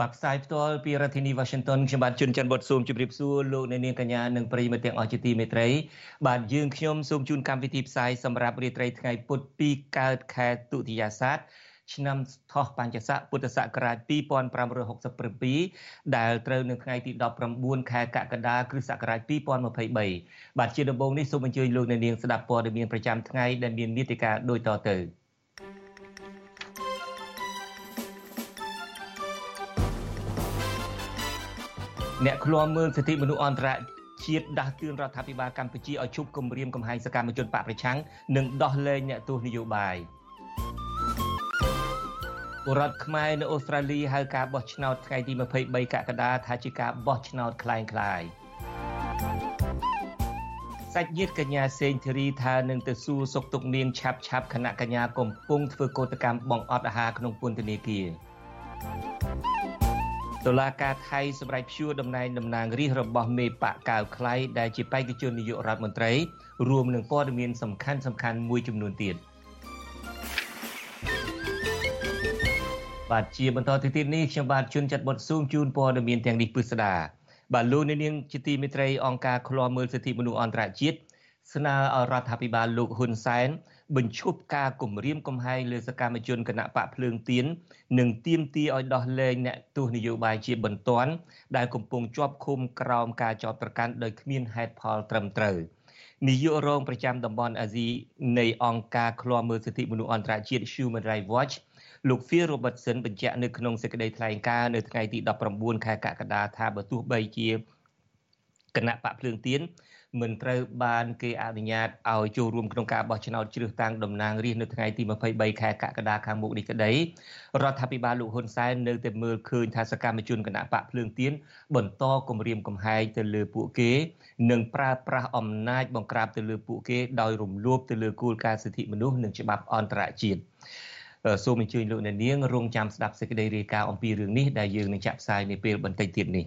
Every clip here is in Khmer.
បាទផ្សាយផ្ទាល់ពីរដ្ឋធានី Washington ខ្ញុំបាទជួនច័ន្ទបុតស៊ូមជម្រាបសួរលោកអ្នកនាងកញ្ញានិងប្រិយមិត្តទាំងអស់ជាទីមេត្រី បាទយើងខ្ញុំសូមជូនកម្មវិធីផ្សាយសម្រាប់រាត្រីថ្ងៃពុធ2កើតខែទុតិយាសាទឆ្នាំថោះបัญចស័កពុទ្ធសករាជ2567ដែលត្រូវនៅថ្ងៃទី19ខែកក្កដាគ្រិស្តសករាជ2023បាទជាដំបូងនេះសូមអញ្ជើញលោកអ្នកនាងស្ដាប់ព័ត៌មានប្រចាំថ្ងៃដែលមានមេតិការដូចតទៅ អ្នកឃ្លាំមើលសិទ្ធិមនុស្សអន្តរជាតិដាស់តឿនរដ្ឋាភិបាលកម្ពុជាឲ្យជប់គម្រាមកំហែងសកម្មជនបកប្រឆាំងនិងដោះលែងអ្នកទោសនយោបាយបុរដ្ឋខ្មែរនៅអូស្ត្រាលីហៅការបោះឆ្នោតថ្ងៃទី23កក្កដាថាជាការបោះឆ្នោតคล้ายคล้ายសាច់ញាតិកញ្ញាសេងធីរីថានឹងទៅសួរសុខទុក្ខនាងឆាប់ឆាប់គណៈកញ្ញាកំពុងធ្វើកោតកម្មបងអត់អាហារក្នុងពន្ធនាគារ តុលាការថៃសម្រេចព្យួរតំណែងតំណាងរាស្ត្ររបស់មេបកកៅខ្លៃដែលជាបេក្ខជននាយករដ្ឋមន្ត្រីរួមនឹងព័ត៌មានសំខាន់សំខាន់មួយចំនួនទៀត។បាទជាបន្តទៅទៀតនេះខ្ញុំបាទជួនចាត់បុតស៊ូមជូនព័ត៌មានទាំងនេះពិស្ដាបាទលោកនាងជាទីមេត្រីអង្គការឃ្លាំមើលសិទ្ធិមនុស្សអន្តរជាតិស្នើឲ្យរដ្ឋាភិបាលលោកហ៊ុនសែន បញ្ឈប់ការគំរាមកំហែងលើសកម្មជនគណៈបកភ្លើងទៀននិងទាមទារឲ្យដោះលែងអ្នកទោសនយោបាយជាបន្ទាន់ដែលកំពុងជាប់ឃុំក្រោមការចោទប្រកាន់ដោយគ្មានហេតុផលត្រឹមត្រូវនាយករងប្រចាំតំបន់អាស៊ីនៃអង្គការឃ្លាំមើលសិទ្ធិមនុស្សអន្តរជាតិ Human Rights Watch លោក Phil Robertson បញ្ជាក់នៅក្នុងសេចក្តីថ្លែងការណ៍នៅថ្ងៃទី19ខែកក្កដាថាបើទោះបីជាគណៈបកភ្លើងទៀន មិនត្រូវបានគេអនុញ្ញាតឲ្យចូលរួមក្នុងការបោះឆ្នោតជ្រើសតាំងតំណាងរាស្ត្រនៅថ្ងៃទី23ខែកក្កដាខាងមុខនេះក្តីរដ្ឋាភិបាលលោកហ៊ុនសែននៅតែមើលឃើញថាសកម្មជនគណៈបកភ្លើងទៀនបន្តគំរាមកំហែងទៅលើពួកគេ និងប្រើប្រាស់អំណាចបង្ក្រាបទៅលើពួកគេដោយរំលោភទៅលើគោលការណ៍សិទ្ធិមនុស្សនិងច្បាប់អន្តរជាតិសូមអញ្ជើញលោកអ្នកនាងរងចាំស្ដាប់សេចក្តីរាយការណ៍អំពីរឿងនេះដែលយើងនឹងចាក់ផ្សាយនាពេលបន្តិចទៀតនេះ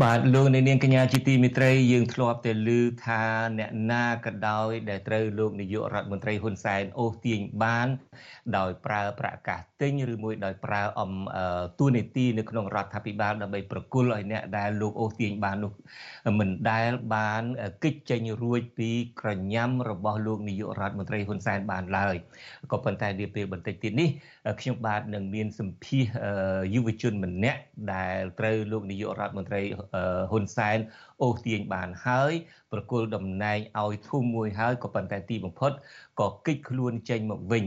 បាទលោកនាងកញ្ញាជាទីមេត្រីយើងធ្លាប់តែឮថាអ្នកណាក៏ដោយ ដែលត្រូវលោកនាយករដ្ឋមន្ត្រីហ៊ុនសែនអូសទាញបាន ដោយប្រើប្រាក់កាសទិញឬមួយដោយប្រើអំទួនាទីនៅក្នុងរដ្ឋាភិបាលដើម្បីប្រគល់ឲ្យអ្នកដែលលោកអូសទាញបាននោះមិនដែលបានគិតចេញរួចពីក្រញ៉ាំរបស់លោកនាយករដ្ឋមន្ត្រីហ៊ុនសែនបានឡើយក៏ប៉ុន្តែនាពេលបន្តិចទៀតនេះខ្ញុំបាទនឹងមានសម្ភាសយុវជនម្នាក់ដែលត្រូវលោកនាយករដ្ឋមន្ត្រីហ៊ុនសែនអូសទាញបានហើយ ប្រគល់តំណែងឲ្យធំមួយហើយក៏ប៉ុន្តែទីបំផុតក៏គេចខ្លួនចេញមកវិញ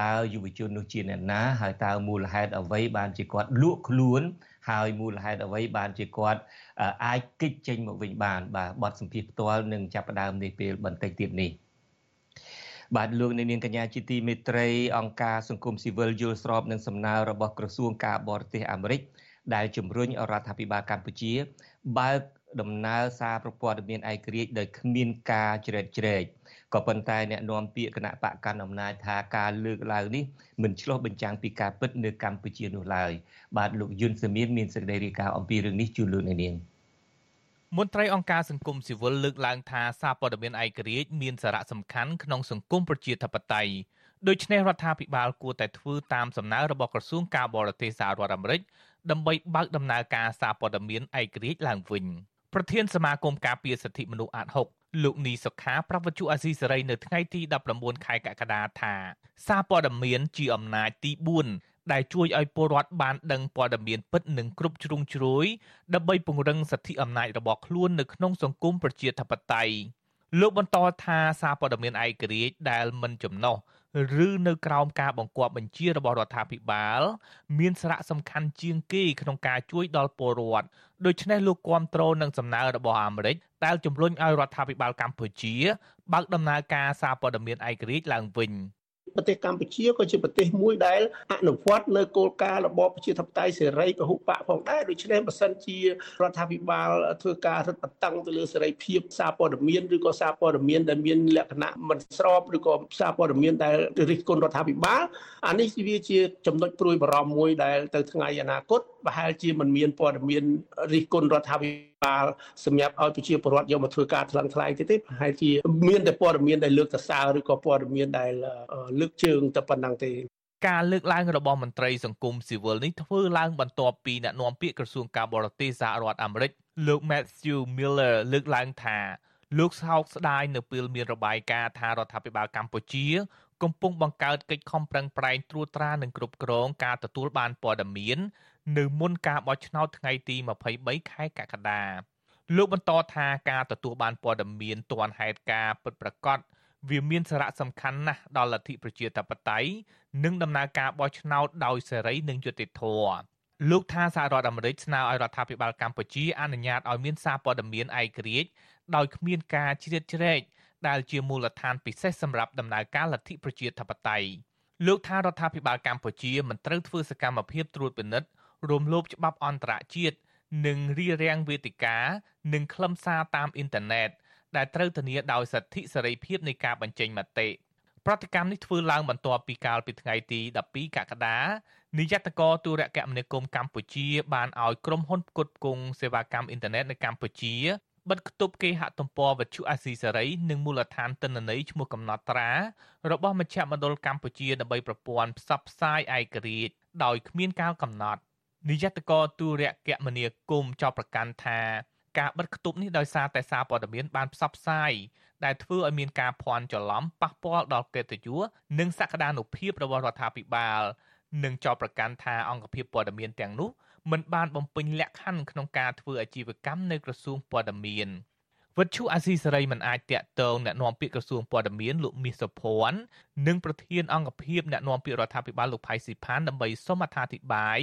តើយុវជននោះជាអ្នកណាហើយតើមូលហេតុអ្វីបានជាគាត់លក់ខ្លួនហើយមូលហេតុអ្វីបានជាគាត់អាចគេចចេញមកវិញបាន បាទបទសម្ភាសផ្ទាល់នឹងចាប់ផ្ដើមនេះពេលបន្តិចទៀតនេះបាទលោកនាងកញ្ញាជាទីមេត្រីអង្គការសង្គមស៊ីវិលយល់ស្របនឹងសំណើរបស់ក្រសួងការបរទេសអាមេរិក ដែលជំរុញរដ្ឋាភិបាលកម្ពុជា បើកដំណើរសារប្រព័ន្ធមានឯករាជ្យដោយគ្មានការជ្រែកជ្រែកក៏ប៉ុន្តែអ្នកនាំពាក្យគណៈបកកណ្ដាលអំណាចថាការលើកឡើងនេះមិនឆ្លោះបញ្ចាំងពីការពិតនៅកម្ពុជានោះឡើយបាទលោកយុនសាមៀនមានសេចក្តីរាយការណ៍អំពីរឿងនេះជូនលោកអ្នកនាងមន្ត្រីអង្គការសង្គមស៊ីវិលលើកឡើងថាសារព័ត៌មានឯករាជ្យមានសារៈសំខាន់ក្នុងសង្គមប្រជាធិបតេយ្យដូច្នេះរដ្ឋាភិបាលគួរតែធ្វើតាមសំណើរបស់ក្រសួងការបរទេសសហរដ្ឋអាមេរិក ដើម្បីបើកដំណើរការសារព័ត៌មានឯករាជ្យឡើងវិញប្រធានសមាគមការពារសិទ្ធិមនុស្សអាត6លោកនីសុខាប្រវត្តិអាស៊ីសេរីនៅថ្ងៃទី19ខែកក្កដាថាសារព័ត៌មានជាអំណាចទី4ដែលជួយឲ្យពលរដ្ឋបានដឹងព័ត៌មានពិតនិងគ្រប់ជ្រុងជ្រោយដើម្បីពង្រឹងសិទ្ធិអំណាចរបស់ខ្លួននៅក្នុងសង្គមប្រជាធិបតេយ្យលោកបន្តថាសារព័ត៌មានឯករាជ្យដែលមិនចំណុះ ឬនៅក្រោមការបង្គាប់បញ្ជារបស់រដ្ឋាភិបាល មានសារៈសំខាន់ជាងគេក្នុងការជួយដល់ពលរដ្ឋដូច្នេះលោកគាំទ្រនឹងសំណើរបស់អាមេរិកដែលជំរុញឲ្យរដ្ឋាភិបាលកម្ពុជាបើកដំណើរការសារព័ត៌មានឯករាជ្យឡើងវិញ។ ប្រទេសកម្ពុជាក៏ជាប្រទេសមួយដែលអនុវត្តនៅគោលការណ៍របបប្រជាធិបតេយ្យសេរីពហុបកផងដែរដូច្នេះបើសិនជារដ្ឋាភិបាលធ្វើការរឹតបន្តឹងទៅលើសេរីភាពសារព័ត៌មានឬក៏សារព័ត៌មានដែលមានលក្ខណៈមិនស្របឬក៏សារព័ត៌មានដែលរិះគន់រដ្ឋាភិបាលអានេះវាជាចំណុចព្រួយបារម្ភមួយដែលទៅថ្ងៃអនាគតប្រហែលជាមិនមានព័ត៌មានរិះគន់រដ្ឋាភិបាលសម្រាប់ឲ្យប្រជាពលរដ្ឋយកមកធ្វើការថ្លឹងថ្លែងទេទេប្រហែលជាមានតែព័ត៌មានដែលលើកសរសើរឬក៏ព័ត៌មានដែលលើកជើងតែប៉ុណ្ណឹងទេការលើកឡើងរបស់មន្ត្រីសង្គមស៊ីវិលនេះធ្វើឡើងបន្ទាប់ពីអ្នកនាំពាក្យក្រសួងការបរទេសសហរដ្ឋអាមេរិកលោក Matthew Miller លើកឡើងថាលោកសោកស្ដាយនៅពេលមានរបាយការណ៍ថារដ្ឋាភិបាលកម្ពុជា កំពុងបង្កើតកិច្ចខំប្រឹងប្រែងត្រួតត្រានិងគ្រប់គ្រងការទទួលបានព័ត៌មាន នៅមុនការបោះឆ្នោតថ្ងៃទី23ខែកក្កដាលោកបន្តថាការទទួលបានព័ត៌មានទាន់ហេតុការពិតប្រាកដវាមានសារៈសំខាន់ណាស់ដល់លទ្ធិប្រជាធិបតេយ្យនិងដំណើរការបោះឆ្នោតដោយសេរីនិងយុត្តិធម៌លោកថាសហរដ្ឋអាមេរិកស្នើឲ្យរដ្ឋាភិបាលកម្ពុជាអនុញ្ញាតឲ្យមានសារព័ត៌មានឯករាជ្យដោយគ្មានការជ្រៀតជ្រែកដែលជាមូលដ្ឋានពិសេសសម្រាប់ដំណើរការលទ្ធិប្រជាធិបតេយ្យលោកថារដ្ឋាភិបាលកម្ពុជាមិនត្រូវធ្វើសកម្មភាពត្រួតពិនិត្យ រំលោភច្បាប់អន្តរជាតិនិងរារាំងវេទិកា និងខ្លឹមសារតាមអ៊ីនធឺណិតដែលត្រូវធានាដោយសិទ្ធិសេរីភាពនៃការបញ្ចេញមតិប្រតិកម្មនេះធ្វើឡើងបន្ទាប់ពីកាលពីថ្ងៃទី12កក្កដានាយត្តកោទូរគមនាគមន៍កម្ពុជា បានឲ្យក្រុមហ៊ុនផ្គត់ផ្គង់សេវាកម្មអ៊ីនធឺណិតនៅកម្ពុជាបិទគប់គេហទំព័រវិទ្យុអាស៊ីសេរីនិងមូលដ្ឋានទិន្នន័យឈ្មោះកំណត់ត្រារបស់មជ្ឈមណ្ឌលកម្ពុជាដើម្បីប្រព័ន្ធផ្សព្វផ្សាយឯករាជ្យដោយគ្មានការកំណត់ នាយត្តកោទូរគមនាគមន៍ចោទប្រកាន់ថាការបិទគប់នេះដោយសារតែសារព័ត៌មានបានផ្សព្វផ្សាយដែលធ្វើឲ្យមានការភ័ន្តច្រឡំប៉ះពាល់ដល់កិត្តិយសនិងសក្តានុភាពរបស់រដ្ឋាភិបាលនិងចោទប្រកាន់ថាអង្គភាពព័ត៌មានទាំងនោះមិនបានបំពេញលក្ខខណ្ឌក្នុងការធ្វើអាជីវកម្មនៅក្រសួងព័ត៌មាន វិទ្យុអាស៊ីសេរីមិនអាចតាក់ទងអ្នកនាំពាក្យក្រសួងព័ត៌មានលោកមាសសុភ័ណ្ឌនិងប្រធានអង្គភិបអ្នកនាំពាក្យរដ្ឋាភិបាលលោកផៃស៊ីផានដើម្បីសូមអត្ថាធិប្បាយ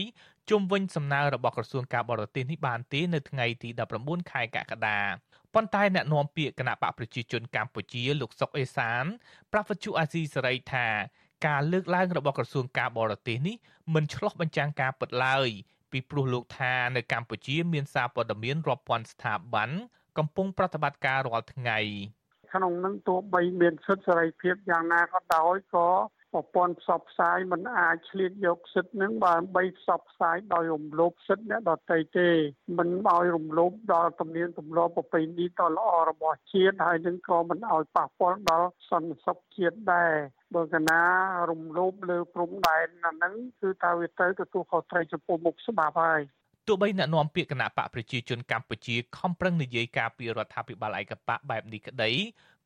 ជុំវិញសំណើរបស់ក្រសួងការបរទេសនេះបានទេនៅថ្ងៃទី19ខែកក្កដាប៉ុន្តែអ្នកនាំពាក្យគណៈបកប្រជាជនកម្ពុជាលោកសុកអេសានប្រាប់វិទ្យុអាស៊ីសេរីថាការលើកឡើងរបស់ក្រសួងការបរទេសនេះមិនឆ្លោះបញ្ចាំងការពិតឡើយពីព្រោះលោកថានៅកម្ពុជាមានសារព័ត៌មានរាប់ពាន់ស្ថាប័ន កំពុងប្រតិបត្តិការរាល់ថ្ងៃក្នុងនឹងទោះបីមានសិទ្ធិសេរីភាពយ៉ាងណាក៏ដោយក៏ប្រព័ន្ធផ្សព្វផ្សាយมันអាចឆ្លៀតយកសិទ្ធិនឹងបើបីផ្សព្វផ្សាយដោយរំលោភសិទ្ធិអ្នកដទៃទេមិនឲ្យរំលោភដល់ទំនៀមទម្លាប់ប្រពៃណីដ៏ល្អរបស់ជាតិហើយនឹងក៏មិនឲ្យប៉ះពាល់ដល់សន្តិសុខជាតិដែរបើកណារំលោភលើព្រំដែនអាហ្នឹងគឺតើវាទៅទទួលខុសត្រូវចំពោះមុខច្បាប់ហើយ ទោះបីអ្នកនាំពាក្យគណៈបកប្រជាជនកម្ពុជាខំប្រឹងនិយាយការពីរដ្ឋាភិបាលឯកបកបែបនេះក្តី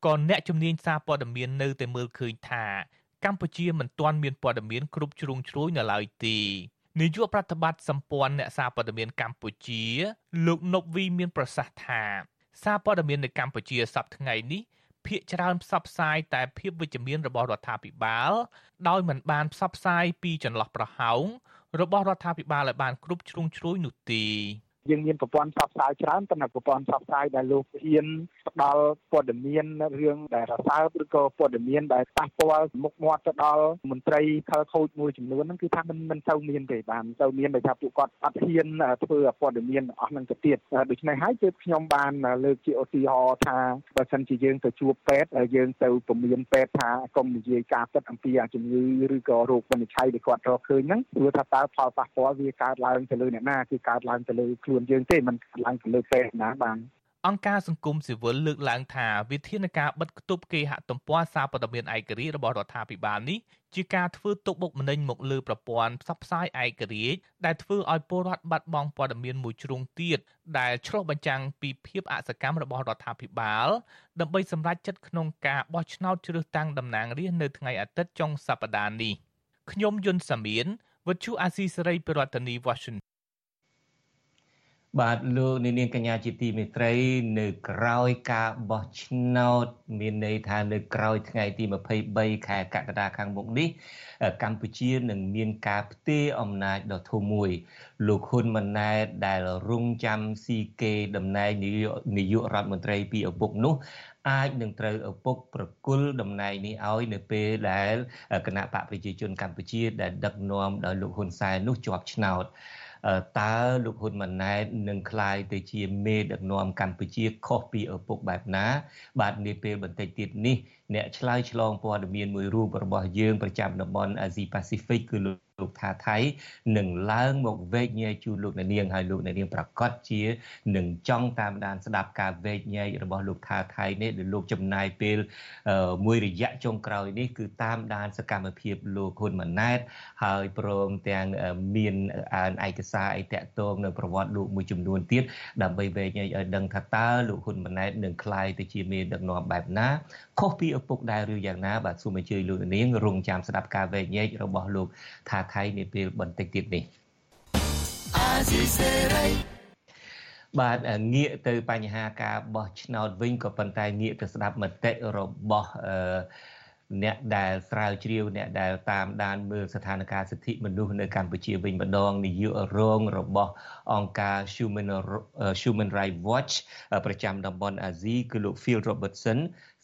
ក៏អ្នកជំនាញសារព័ត៌មាននៅតែមើលឃើញថាកម្ពុជាមិនទាន់មានព័ត៌មានគ្រប់ជ្រុងជ្រោយនៅឡើយទេនាយកប្រតិបត្តិសម្ព័ន្ធអ្នកសារព័ត៌មានកម្ពុជា លោកនប់វីមានប្រសាសន៍ថាសារព័ត៌មាននៅកម្ពុជាសប្តាហ៍ថ្ងៃនេះភាកច្រើនផ្សព្វផ្សាយតែភាពវិជ្ជមានរបស់រដ្ឋាភិបាល ដោយមិនបានផ្សព្វផ្សាយពីចន្លោះប្រហោង របស់រដ្ឋាភិបាលឲ្យបានគ្រប់ជ្រុងជ្រោយនោះទេ យើងមានប្រព័ន្ធផ្សព្វផ្សាយច្រើនប៉ុន្តែប្រព័ន្ធផ្សព្វផ្សាយដែលលោកហ៊ានផ្ដល់ព័ត៌មានរឿងដែលរសើបឬក៏ព័ត៌មានដែលប៉ះពាល់មុខមាត់ទៅដល់មន្ត្រីខលខូចមួយចំនួនហ្នឹងគឺថាมันមិនទៅមានទេបានទៅមានដោយថាពួកគាត់អត់ហ៊ានធ្វើព័ត៌មានអស់ហ្នឹងទៅទៀតដូច្នេះហើយគឺខ្ញុំបានលើកជាឧទាហរណ៍ថាបើសិនជាយើងទៅជួបពេទ្យយើងទៅពមៀនពេទ្យថាកុំនិយាយការពិតអំពីជំងឺឬក៏រោគវិនិច្ឆ័យដែលគាត់រកឃើញហ្នឹងគឺថាតើផលប៉ះពាល់វាកើតឡើងទៅលើអ្នកណាគឺកើតឡើងទៅលើខ្លួនយើងទេมันឡើងទៅលើពេទ្យណាបានអង្គការសង្គមស៊ីវិលលើកឡើងថាវិធានការបិទគប់គេហទំព័រសារព័ត៌មានឯករាជ្យរបស់រដ្ឋាភិបាលនេះជាការធ្វើទុកបុកម្នេញមកលើប្រព័ន្ធផ្សព្វផ្សាយឯករាជ្យដែលធ្វើឲ្យពលរដ្ឋបាត់បង់ព័ត៌មានមួយជ្រុងទៀតដែលឆ្លុះបញ្ចាំងពីភាពអសកម្មរបស់រដ្ឋាភិបាលដើម្បីសម្រេចចិត្តក្នុងការបោះឆ្នោតជ្រើសតាំងតំណាងរាស្ត្រនៅថ្ងៃអាទិត្យចុងសប្តាហ៍នេះខ្ញុំយុនសាមៀនវិទ្យុអាស៊ីសេរីប្រធានាធិបតី Washington បាទលោកនាងកញ្ញាជាទីមេត្រី នៅក្រោយការបោះឆ្នោត មានន័យថានៅក្រោយថ្ងៃទី23ខែកក្កដាខាងមុខនេះ កម្ពុជានឹងមានការផ្ទេរអំណាចដ៏ធំមួយ លោកហ៊ុនម៉ាណែតដែលរងចាំស៊ីគេតំណែងនាយករដ្ឋមន្ត្រីពីឪពុកនោះអាចនឹងត្រូវឪពុកប្រគល់តំណែងនេះឲ្យនៅពេលដែលគណៈបកប្រជាជនកម្ពុជាដែលដឹកនាំដោយលោកហ៊ុនសែននោះជាប់ឆ្នោត តើលោកហ៊ុនម៉ាណែតនឹងក្លាយទៅជាមេដឹកនាំកម្ពុជាខុសពីឪពុកបែបណា បាទនាពេលបន្តិចទៀតនេះ អ្នកឆ្លើយឆ្លងព័ត៌មានមួយរូបរបស់យើងប្រចាំតំបន់អាស៊ីប៉ាស៊ីហ្វិកគឺលោកថាថៃនឹងឡើងមកវែកញែកជូនលោកអ្នកនាងហើយលោកអ្នកនាងប្រកាសជានឹងចង់តាមដានស្ដាប់ការវែកញែករបស់លោកថាថៃនេះដែលលោកចំណាយពេលមួយរយៈចុងក្រោយនេះគឺតាមដានសកម្មភាពលោកហ៊ុនម៉ាណែតហើយព្រមទាំងមានឯកសារអីតាក់ទងនៅប្រវត្តិលោកមួយចំនួនទៀតដើម្បីវែកញែកឲ្យដឹងថាតើលោកហ៊ុនម៉ាណែតនឹងក្លាយទៅជាមេដឹកនាំបែបណា ខុសពីឪពុកដែរឬយ៉ាងណាបាទសូមអញ្ជើញលោកនាងរងចាំស្ដាប់ការវែកញែករបស់លោកថាថៃនាពេលបន្តិចទៀតនេះបាទងាកទៅបញ្ហាការបោះឆ្នោតវិញក៏ប៉ុន្តែងាកទៅស្ដាប់មតិរបស់អឺអ្នកដែលស្រាវជ្រាវអ្នកដែលតាមដានមើលស្ថានភាពសិទ្ធិមនុស្សនៅកម្ពុជាវិញម្ដងនាយករងរបស់អង្គការ Human Human Rights Watch ប្រចាំតំបន់អាស៊ីគឺលោក Phil Robertson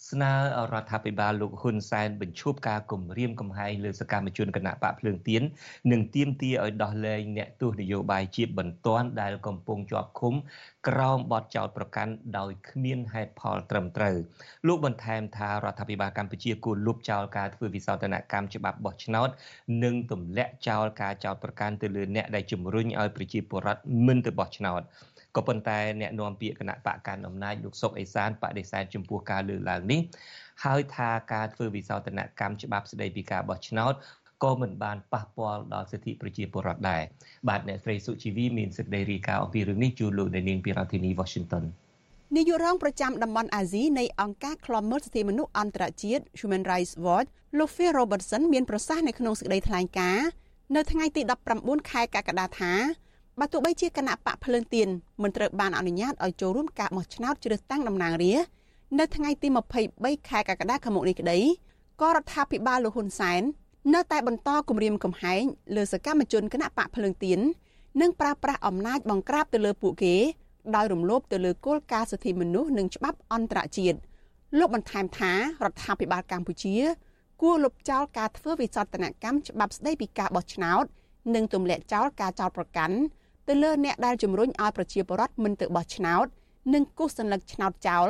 ស្នើរដ្ឋាភិបាលលោកហ៊ុនសែនបញ្ឈប់ការគំរាមកំហែងលើសកម្មជនគណៈបកភ្លើងទៀននិងទាមទារឲ្យដោះលែងអ្នកទោសនយោបាយជាបន្ទាន់ដែលកំពុងជាប់ឃុំក្រោមបទចោទប្រកាន់ដោយគ្មានហេតុផលត្រឹមត្រូវលោកបន្ថែមថារដ្ឋាភិបាលកម្ពុជាគួរលុបចោលការធ្វើវិសោធនកម្មច្បាប់បោះឆ្នោត និងទម្លាក់ចោលការចោទប្រកាន់ទៅលើអ្នកដែលជំរុញឲ្យប្រជាពលរដ្ឋមិនទៅបោះឆ្នោត ក៏ប៉ុន្តែអ្នកនាំពាក្យគណៈបកកាន់អំណាចលោកសុកអេសានបដិសេធចំពោះការលើកឡើងនេះហើយថាការធ្វើវិសោធនកម្មច្បាប់ស្តីពីការបោះឆ្នោតក៏មិនបានប៉ះពាល់ដល់សិទ្ធិប្រជាពលរដ្ឋដែរបាទអ្នកស្រីសុជីវីមានសេចក្តីរាយការណ៍អំពីរឿងនេះជូនលោកនៅនាងពីរដ្ឋធានី Washington នាយករងប្រចាំតំបន់អាស៊ីនៃអង្គការឃ្លាំមើលសិទ្ធិមនុស្សអន្តរជាតិ Human Rights Watch លោក Phil Robertson មានប្រសាសន៍នៅក្នុងសេចក្តីថ្លែងការណ៍នៅថ្ងៃទី19ខែកក្កដាថា បើទោះបីជាគណៈបកភ្លើងទៀនមិនត្រូវបានអនុញ្ញាតឲ្យចូលរួមការបោះឆ្នោតជ្រើសតាំងតំណាងរាស្ត្រនៅថ្ងៃទី23ខែកក្កដាឆ្នាំនេះក្តីក៏រដ្ឋាភិបាលលោកហ៊ុនសែននៅតែបន្តគម្រាមកំហែងលើសកម្មជនគណៈបកភ្លើងទៀននិងប្រើប្រាស់អំណាចបង្ក្រាបទៅលើពួកគេដោយរំលោភទៅលើគោលការណ៍សិទ្ធិមនុស្សនិងច្បាប់អន្តរជាតិលោកបន្ថែមថារដ្ឋាភិបាលកម្ពុជា គួរលុបចោលការធ្វើវិសោធនកម្មច្បាប់ស្តីពីការបោះឆ្នោត និងទម្លាក់ចោលការចោទប្រកាន់ ទៅលើអ្នកដែលជំរុញឲ្យប្រជាពលរដ្ឋមិនទៅបោះឆ្នោត និងគូសសញ្ញឆ្នោតចោល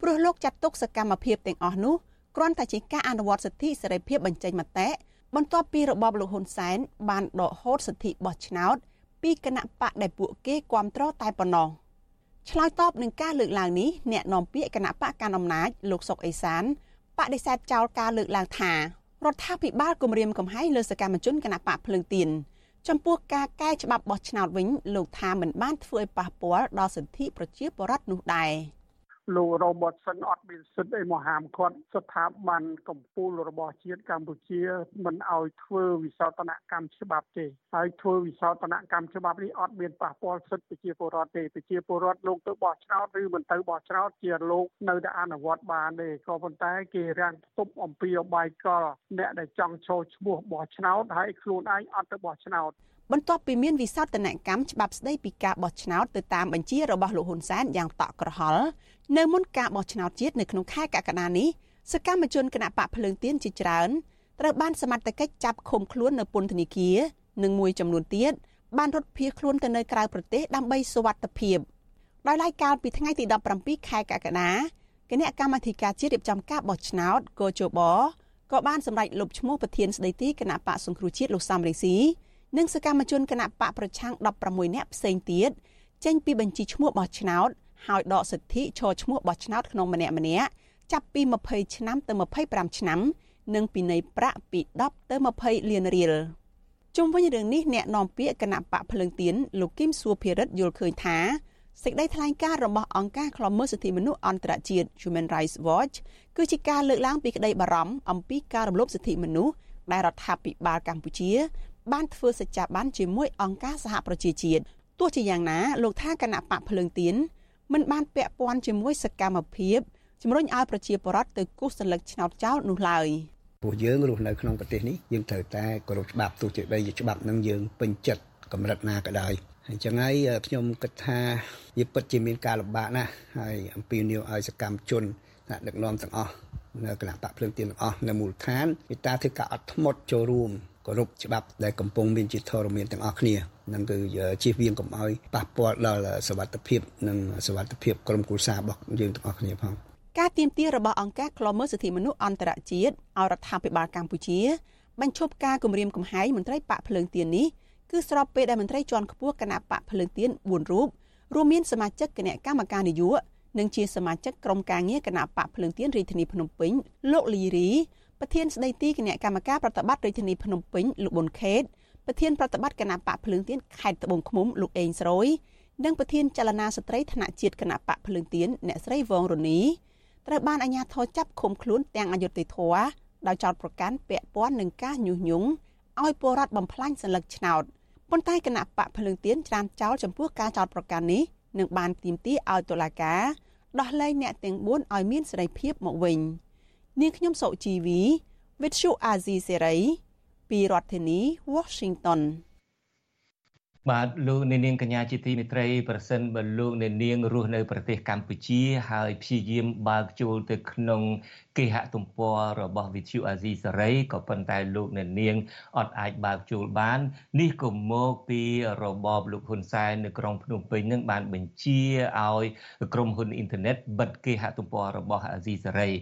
ព្រោះលោកចាត់ទុកសកម្មភាពទាំងអស់នោះគ្រាន់តែជាការអនុវត្តសិទ្ធិសេរីភាពបញ្ចេញមតិបន្ទាប់ពីរបបលោកហ៊ុនសែនបានដកហូតសិទ្ធិបោះឆ្នោត ពីគណៈបកដែលពួកគេគ្រប់គ្រងតែប៉ុណ្ណោះឆ្លើយតបនឹងការលើកឡើងនេះអ្នកនាំពាក្យគណៈបកកណ្ដាលអំណាចលោកសុកអេសានបដិសេធចោលការលើកឡើងថារដ្ឋាភិបាលគម្រាមកំហែងលើសកម្មជនគណៈបកភ្លើងទៀន ចំពោះការកែច្បាប់បោះឆ្នោតវិញលោកថាមិនបានធ្វើឲ្យប៉ះពាល់ដល់សិទ្ធិប្រជាពលរដ្ឋនោះដែរ លោករ៉ូបតសិនអត់មានសិទ្ធិអីមកហាមឃាត់ស្ថាប័នកម្ពុជារបស់ជាតិកម្ពុជាមិនឲ្យធ្វើវិសោធនកម្មច្បាប់ទេហើយធ្វើវិសោធនកម្មច្បាប់នេះអត់មានប៉ះពាល់សិទ្ធិប្រជាពលរដ្ឋទេប្រជាពលរដ្ឋលោកទៅបោះឆ្នោតឬមិនទៅបោះឆ្នោតជាលោកនៅតែអនុវត្តបានទេក៏ប៉ុន្តែគេរាំងទប់អំពីអបាយកលអ្នកដែលចង់ចូលឈ្មោះបោះឆ្នោតហើយខ្លួនឯងអត់ទៅបោះឆ្នោតបន្ទាប់ពីមានវិសោធនកម្មច្បាប់ស្តីពីការបោះឆ្នោតទៅតាមបញ្ជារបស់លោកហ៊ុនសែនយ៉ាងតក់ក្រហល់ នៅមុនការបោះឆ្នោតជាតិនៅក្នុងខែកក្កដានេះសកម្មជនគណៈបកភ្លើងទៀនជាច្រើនត្រូវបានសមត្ថកិច្ចចាប់ឃុំខ្លួននៅពន្ធនាគារនិងមួយចំនួនទៀតបានរត់ភៀសខ្លួនទៅនៅក្រៅប្រទេសដើម្បីសុវត្ថិភាពដោយឡែកកាលពីថ្ងៃទី17ខែកក្កដាគណៈកម្មាធិការជាតិរៀបចំការបោះឆ្នោតកោជបក៏បានសម្រេចលុបឈ្មោះប្រធានស្ដីទីគណៈបកសង្គ្រោះជាតិលោកសំរេស៊ីនិងសកម្មជនគណៈបកប្រឆាំង16នាក់ផ្សេងទៀតចេញពីបញ្ជីឈ្មោះបោះឆ្នោត ហើយដកសិទ្ធិឈរឈ្មោះបោះឆ្នោតក្នុងម្នាក់ម្នាក់ចាប់ពី20ឆ្នាំទៅ25ឆ្នាំ និងពិន័យប្រាក់ពី10ទៅ20លានរៀលជុំវិញរឿងនេះអ្នកនាំពាក្យគណៈបកភ្លើងទៀនលោកគឹមសួរភិរិទ្ធយល់ឃើញថាសេចក្តីថ្លែងការណ៍របស់អង្គការឃ្លាំមើលសិទ្ធិមនុស្សអន្តរជាតិ Human Rights Watch គឺជាការលើកឡើងពីក្តីបារម្ភអំពីការរំលោភសិទ្ធិមនុស្សដែលរដ្ឋាភិបាលកម្ពុជា បានធ្វើសច្ចាប័នជាមួយអង្គការសហប្រជាជាតិទោះជាយ៉ាងណាលោកថាគណៈបកភ្លើងទៀន មិនបានពាក់ព័ន្ធជាមួយសកម្មភាពជំរុញឲ្យប្រជាពលរដ្ឋទៅគូសសន្លឹកឆ្នោតចោលនោះឡើយពួកយើងរស់នៅក្នុងប្រទេសនេះយើងត្រូវតែគោរពច្បាប់ទោះជាបីជាច្បាប់នឹងយើងពេញចិត្តកម្រិតណាក៏ដោយអញ្ចឹងហើយខ្ញុំគិតថាវាពិតជាមានការលំបាកណាស់ហើយអំពីនីវឲ្យសកម្មជនថ្នាក់ដឹកនាំទាំងអស់នៅគណៈបកភ្លើងទៀនទាំងអស់នៅមូលដ្ឋានមេត្តាធ្វើការអត់ធ្មត់ចូលរួម គោរពច្បាប់ដែលកំពុងមានជាធរមានទាំងអស់គ្នានឹងគឺជៀសវាងកុំឲ្យប៉ះពាល់ដល់សុវត្ថិភាពនិងសុវត្ថិភាពក្រុមគ្រួសាររបស់យើងទាំងអស់គ្នាផងការទៀមទារបស់អង្គការឃ្លាំមើលសិទ្ធិមនុស្សអន្តរជាតិឲ្យរដ្ឋាភិបាលកម្ពុជាបញ្ឈប់ការគំរាមកំហែងមន្ត្រីប៉ាក់ភ្លើងទៀននេះគឺស្របពេលដែលមន្ត្រីជាន់ខ្ពស់គណៈបកភ្លើងទៀន4រូបរួមមានសមាជិកគណៈកម្មការនយោបាយនិងជាសមាជិកក្រុមការងារគណៈបកភ្លើងទៀនរាជធានីភ្នំពេញលោកលីរី ប្រធានស្ដីទីគណៈកម្មការប្រតិបត្តិរាជធានីភ្នំពេញលោកប៊ុនខេតប្រធានប្រតិបត្តិគណៈបកភ្លើងទៀនខេត្តត្បូងឃ្មុំលោកអេងស្រួយនិងប្រធានចលនាស្ត្រីថ្នាក់ជាតិគណៈបកភ្លើងទៀនអ្នកស្រីវងរនីត្រូវបានអាជ្ញាធរចាប់ឃុំខ្លួនទាំងអយុធធរដោយចោទប្រកាន់ពាក់ព័ន្ធនឹងការញុះញង់ឲ្យពលរដ្ឋបំផ្លាញសัญลักษณ์ឆ្នោតប៉ុន្តែគណៈបកភ្លើងទៀនច្រានចោលចំពោះការចោទប្រកាន់នេះនឹងបានទាមទារឲ្យតុលាការដោះលែងអ្នកទាំង4ឲ្យមានសេរីភាពមកវិញ នាងខ្ញុំសុជីវី With Shu Azizi Serai ពីរដ្ឋធានី Washington បាទលោកអ្នកនាងកញ្ញាជាទីមេត្រីប្រសិនបើលោកអ្នកនាងរស់នៅប្រទេសកម្ពុជា ហើយព្យាយាមបើកចូលទៅក្នុងគេហទំព័ររបស់ Vithu Azizi Saray ក៏ប៉ុន្តែលោកអ្នកនាងអត់អាចបើកចូលបាន នេះក៏មកពីរបបលោកហ៊ុនសែននៅក្រុងភ្នំពេញនឹងបានបញ្ជាឲ្យក្រុមហ៊ុនអ៊ីនធឺណិតបិទគេហទំព័ររបស់ Azizi Saray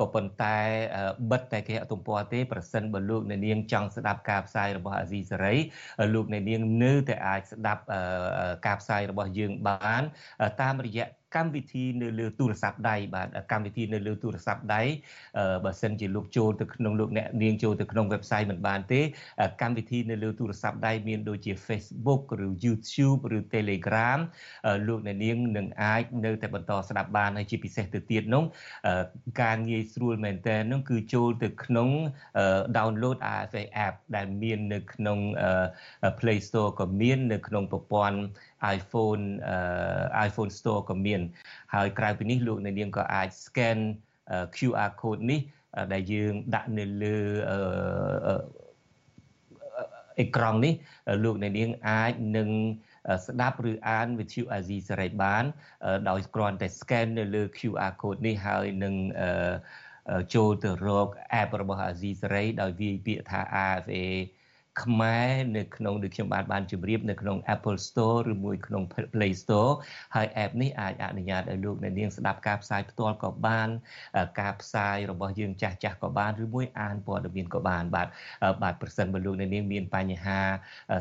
ក៏ប៉ុន្តែបិទតែគេហទំព័រទេប្រសិនបើលោកអ្នកនាងចង់ស្ដាប់ការផ្សាយរបស់ Azizi Saray លោកអ្នកនាងនៅតែអាចស្ដាប់ការផ្សាយរបស់យើងបានតាមរយៈ កម្មវិធីនៅលើទូរស័ព្ទដៃបាទកម្មវិធីនៅលើទូរស័ព្ទដៃបើសិនជាលោកចូលទៅក្នុងលោកអ្នកនាងចូលទៅក្នុង website មិនបានទេ កម្មវិធីនៅលើទូរស័ព្ទដៃមានដូចជា Facebook ឬ YouTube ឬ Telegram លោកអ្នកនាងនឹងអាចនៅតែបន្តស្ដាប់បានហើយជាពិសេសទៅទៀតនោះការងាយស្រួលមែនតើនោះគឺចូលទៅក្នុង download RFA app ដែលមាននៅក្នុង Play Store ក៏មាននៅក្នុងប្រព័ន្ធ iPhone iPhone Store ក៏មាន ហើយក្រៅពីនេះលោកអ្នកនាងក៏អាច scan QR code នេះដែលយើងដាក់នៅលើអេក្រង់នេះលោកអ្នកនាងអាចនឹងស្ដាប់ឬអានវិទ្យុអាស៊ីសេរីបាន ដោយគ្រាន់តែ scan នៅលើ QR code នេះហើយនឹងចូលទៅរក app របស់អាស៊ីសេរីដោយវាយពាក្យថា AFA ខ្មែរនៅក្នុងដូចខ្ញុំបានបានជម្រាបនៅក្នុង Apple Store ឬមួយក្នុង Play Store ហើយ app នេះអាចអនុញ្ញាតឲ្យលោកអ្នកនាងស្ដាប់ការផ្សាយផ្ទាល់ក៏បាន ការផ្សាយរបស់យើងចាស់ចាស់ក៏បានឬមួយអានព័ត៌មានក៏បានបាទបាទប្រសិនបើលោកអ្នកនាងមានបញ្ហា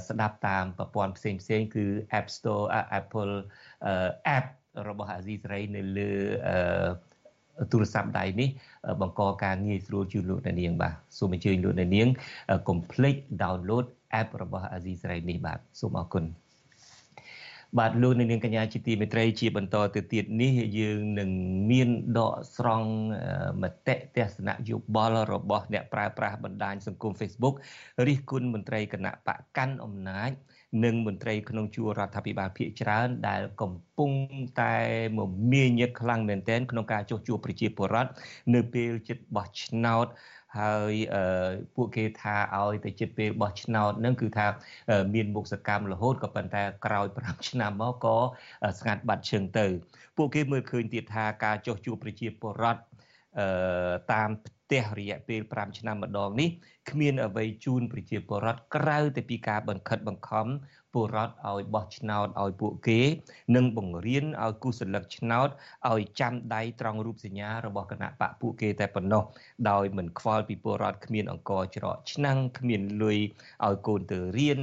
ស្ដាប់តាមប្រព័ន្ធផ្សេងផ្សេងគឺ App Store Apple app របស់អាស៊ីសេរីនៅលើ ទូរស័ព្ទដៃនេះបង្កការងាយស្រួលជូនលោកអ្នកនាងបាទសូមអញ្ជើញលោកអ្នកនាងកុំភ្លេច download app របស់អាស៊ីសេរីនេះបាទសូមអរគុណបាទលោកនាងកញ្ញាជាទីមេត្រីជាបន្តទៅទៀតនេះយើងនឹងមានដកស្រង់មតិទស្សនៈយោបល់របស់អ្នកប្រើប្រាស់បណ្ដាញសង្គម Facebook រិះគន់មន្ត្រីគណៈបកកាន់អំណាច និងមន្ត្រីក្នុងជួររដ្ឋាភិបាលភាគច្រើនដែលកំពុងតែមមាញឹកខ្លាំងមែនទែនក្នុងការចុះជួបប្រជាពលរដ្ឋនៅពេលជិតបោះឆ្នោតហើយពួកគេថាឲ្យទៅចិត្តពេលបោះឆ្នោតនឹងគឺថាមានមុខសកម្មរហូតក៏ប៉ុន្តែក្រោយ5ឆ្នាំមកក៏ស្ងាត់បាត់ឈឹងទៅ ពួកគេមើលឃើញទៀតថាការចុះជួបប្រជាពលរដ្ឋតាមផ្ទះ រយៈពេល5ឆ្នាំម្ដងនេះគ្មានអ្វីជូនប្រជាពលរដ្ឋក្រៅតែពីការបង្ខិតបង្ខំពលរដ្ឋឲ្យបោះឆ្នោតឲ្យពួកគេ និងបង្រៀនឲ្យគូសន្លឹកឆ្នោតឲ្យចាំដៃត្រង់រូបសញ្ញារបស់គណៈបកពួកគេតែប៉ុណ្ណោះដោយមិនខ្វល់ពីពលរដ្ឋគ្មានអង្គច្រកឆ្នាំងគ្មានលុយឲ្យកូនទៅរៀន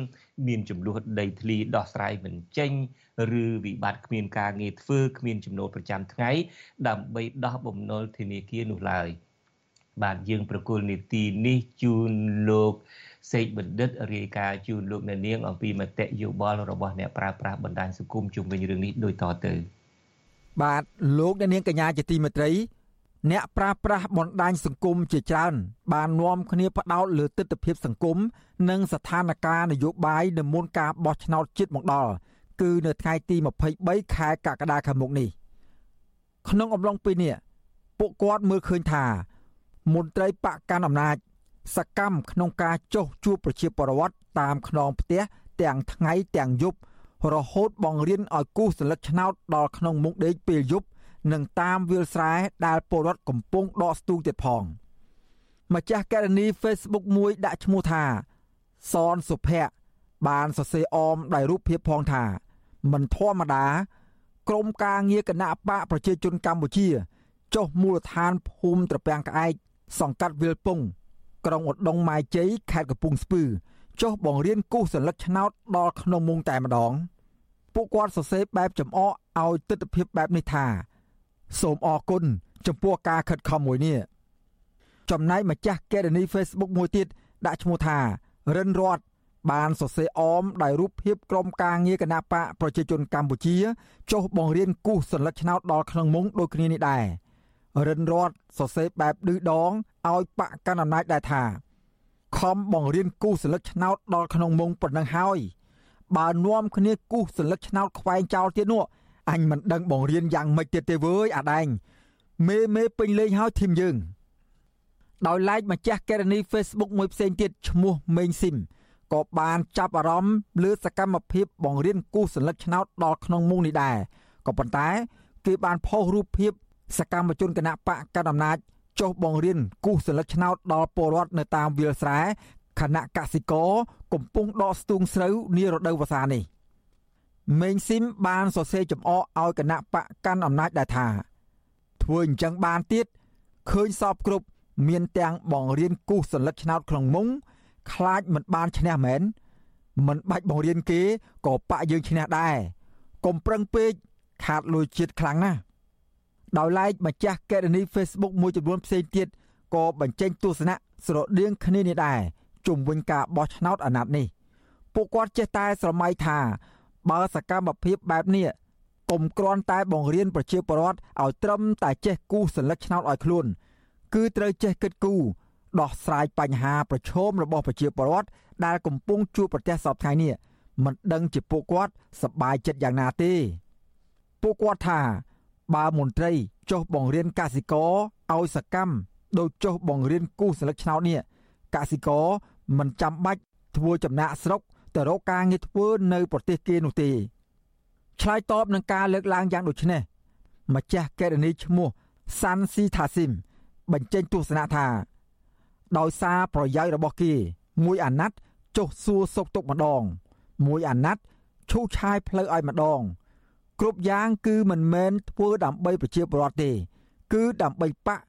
មានចំនួនដីធ្លីដោះស្រាយមិនចេញឬវិបត្តិគ្មានការងារធ្វើគ្មានចំណូលប្រចាំថ្ងៃដើម្បីដោះបំណុលធនាគារនោះឡើយ បាទយើងប្រគល់នីតិនេះជូនលោកសេកបណ្ឌិតរាយការណ៍ជូនលោកអ្នកនាងអំពីមតិយោបល់របស់អ្នកប្រើប្រាស់បណ្ដាញសង្គមជុំវិញរឿងនេះដូចតទៅបាទលោកអ្នកនាងកញ្ញាជាទីមេត្រី អ្នកប្រើប្រាស់បណ្ដាញសង្គមជាច្រើន បាននាំគ្នាផ្ដោតលើទស្សនវិជ្ជាសង្គមនិងស្ថានភាពនយោបាយនៅមុនការបោះឆ្នោតជាតិមកដល់គឺនៅថ្ងៃទី23ខែកក្កដាខាងមុខនេះក្នុងអំឡុងពេលនេះពួកគាត់មើលឃើញថា មន្ត្រីបកកាន់អំណាច សកម្មក្នុងការចុះជួបប្រជាពលរដ្ឋតាមខ្នងផ្ទះទាំងថ្ងៃទាំងយប់រហូតបង្រៀនឲ្យគូសសន្លឹកឆ្នោតដល់ក្នុងមុខដេកពេលយប់និងតាមវាលស្រែដែលពលរដ្ឋកំពុងដកស្ទូចទៀតផងម្ចាស់ករណី Facebook មួយដាក់ឈ្មោះថាសនសុភ័ក្របានសរសេរអមដោយរូបភាពផងថា មិនធម្មតាក្រមការងារគណៈបកប្រជាជនកម្ពុជាចុះមូលដ្ឋានភូមិត្រពាំងក្អែក សង្កាត់វាលពងក្រុងឧដុង្គម៉ាយជ័យខេត្តកំពង់ស្ពឺចុះបង្រៀនគូសសញ្ញាឆ្នោតដល់ក្នុងមុងតែម្ដង ពួកគាត់សរសេរបែបចំអកឲ្យទស្សនវិជ្ជាបែបនេះថាសូមអរគុណចំពោះការខិតខំមួយនេះចំណែកម្ចាស់កេរនី Facebook មួយទៀតដាក់ឈ្មោះថារិនរតបានសរសេរអមដោយរូបភាពក្រុមការងារគណៈបកប្រជាជនកម្ពុជាចុះបង្រៀនគូសសញ្ញាឆ្នោតដល់ក្នុងមុងដូចគ្នានេះដែរ រិនរតសរសេរបែបឌឺដងឲ្យបកកណ្ដាលអំណាចដែរថាខំបង្រៀនគូសសញ្ញាឆ្នោតដល់ក្នុងមុងប៉ុណ្ណឹងហើយបើនាំគ្នាគូសសញ្ញាឆ្នោតខ្វែងចោលទៀតនោះអញមិនដឹងបង្រៀនយ៉ាងម៉េចទៀតទេវើយអាដែងមេមេពេញលេងហើយធីមយើងដោយឡែកម្ចាស់កេរនី Facebook មួយផ្សេងទៀតឈ្មោះមេងស៊ីមក៏បានចាប់អារម្មណ៍លើសកម្មភាពបង្រៀនគូសសញ្ញាឆ្នោតដល់ក្នុងមុងនេះដែរក៏ប៉ុន្តែ គេបានផុសរូបភាព សកម្មជនគណៈបកកណ្ដាលអំណាចចុះបង្រៀនគូសសញ្ញាឆ្នោតដល់ពលរដ្ឋនៅតាមវាលស្រែខណៈកសិករកំពុងដកស្ទូងស្រូវនារដូវវស្សានេះមេងស៊ីមបានសរសេរចំអកឲ្យគណៈបកកាន់អំណាចដែរថា ធ្វើអញ្ចឹងបានទៀតឃើញសពគ្រប់មានទាំងបង្រៀនគូសសញ្ញាឆ្នោតក្នុងមុងខ្លាចមិនបានឈ្នះមែនមិនបាច់បង្រៀនគេក៏បាក់យើងឈ្នះដែរកុំប្រឹងពេកខាតលុយជាតិខ្លាំងណាស់ ដោយឡែកម្ចាស់កេរនី Facebook មួយចំនួនផ្សេងទៀតក៏បញ្ចេញទស្សនៈស្រដៀងគ្នានេះដែរជុំវិញការបោះឆ្នោតអាណត្តិនេះពួកគាត់ចេះតែស្រមៃថា បើសកម្មភាពបែបនេះកុំគ្រាន់តែបង្រៀនប្រជាពលរដ្ឋឲ្យត្រឹមតែចេះគូសសញ្ញាឆ្នោតឲ្យខ្លួន គឺត្រូវចេះគិតគូរដោះស្រាយបញ្ហាប្រឈមរបស់ប្រជាពលរដ្ឋដែលកំពុងជួបប្រទះសពថ្ងៃនេះមិនដឹងជាពួកគាត់សប្បាយចិត្តយ៉ាងណាទេពួកគាត់ថា បើមន្ត្រីចុះបង្រៀនកសិករឲ្យសកម្មដោយចុះបង្រៀនគូសលឹកឆ្នោតនេះកសិករមិនចាំបាច់ធ្វើចំណាក់ស្រុកទៅរកការងារធ្វើនៅប្រទេសគេនោះទេឆ្លើយតបនឹងការលើកឡើងយ៉ាងដូចនេះម្ចាស់កេរនីឈ្មោះសាន់ស៊ីថាស៊ីមបញ្ចេញទស្សនៈថា ដោយសារប្រយោជន៍របស់គេ មួយអាណត្តិចុះសួរសុកទុកម្ដង មួយអាណត្តិឈូសឆាយផ្លូវឲ្យម្ដង គ្រប់យ៉ាងគឺមិនមែនធ្វើដើម្បីប្រជាពលរដ្ឋទេ គឺដើម្បីបក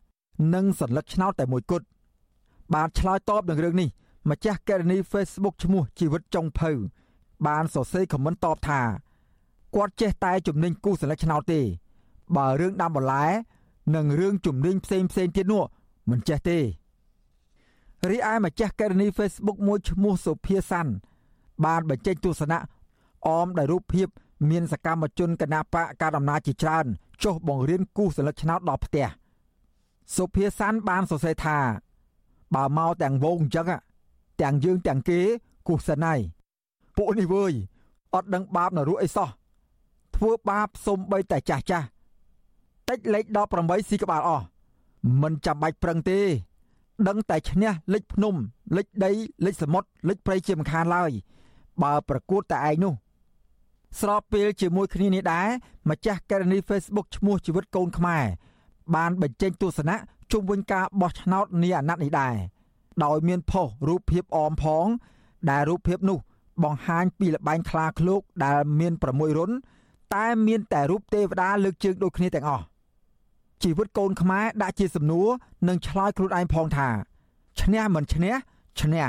និងសន្លឹកឆ្នោតតែមួយគត់បានឆ្លើយតបនឹងរឿងនេះម្ចាស់កេរនី Facebook ឈ្មោះជីវិតចុងភៅបានសរសេរខមមិនតបថាគាត់ចេះតែជំនាញគូសន្លឹកឆ្នោតទេ បើរឿងដាំបន្លែនិងរឿងជំនាញផ្សេងផ្សេងទៀតនោះមិនចេះទេរីឯម្ចាស់កេរនី Facebook មួយឈ្មោះសុភាសាន់បានបញ្ចេញទស្សនៈអមដោយរូបភាព មានសកម្មជនគណៈបកការអំណាចជាច្រើនចុះបង្រៀនគូសសញ្ញាឆ្នោតដល់ផ្ទះសុភាសានបានសរសេរថាបើមកទាំងវងអញ្ចឹងទាំងយើងទាំងគេគូសិនហើយពួកនេះវើយអត់ដឹងបាបនរោអីសោះធ្វើបាបសំបីតែចាស់ចាស់តិចលេខ18ស៊ីក្បាលអស់មិនចាំបាច់ប្រឹងទេ ដឹងតែឈ្នះលេខភ្នំលេខដីលេខសមុទ្រលេខព្រៃជាមិនខានឡើយបើប្រកួតតែឯងនោះ ស្របពេលជាមួយគ្នានេះដែរម្ចាស់ករណី Facebook ឈ្មោះជីវិតកូនខ្មែរបានបញ្ចេញទស្សនៈជុំវិញការបោះឆ្នោតនាអាណត្តិនេះដែរដោយមានផុសរូបភាពអមផង ដែលរូបភាពនោះ បង្ហាញពីលបែងខ្លាឃ្លោកដែលមាន6រុនតែមានតែរូបទេវតាលើកជើងដូចគ្នាទាំងអស់ជីវិតកូនខ្មែរដាក់ជាសំណួរនិងឆ្លើយខ្លួនឯងផងថាឈ្នះមិនឈ្នះឈ្នះ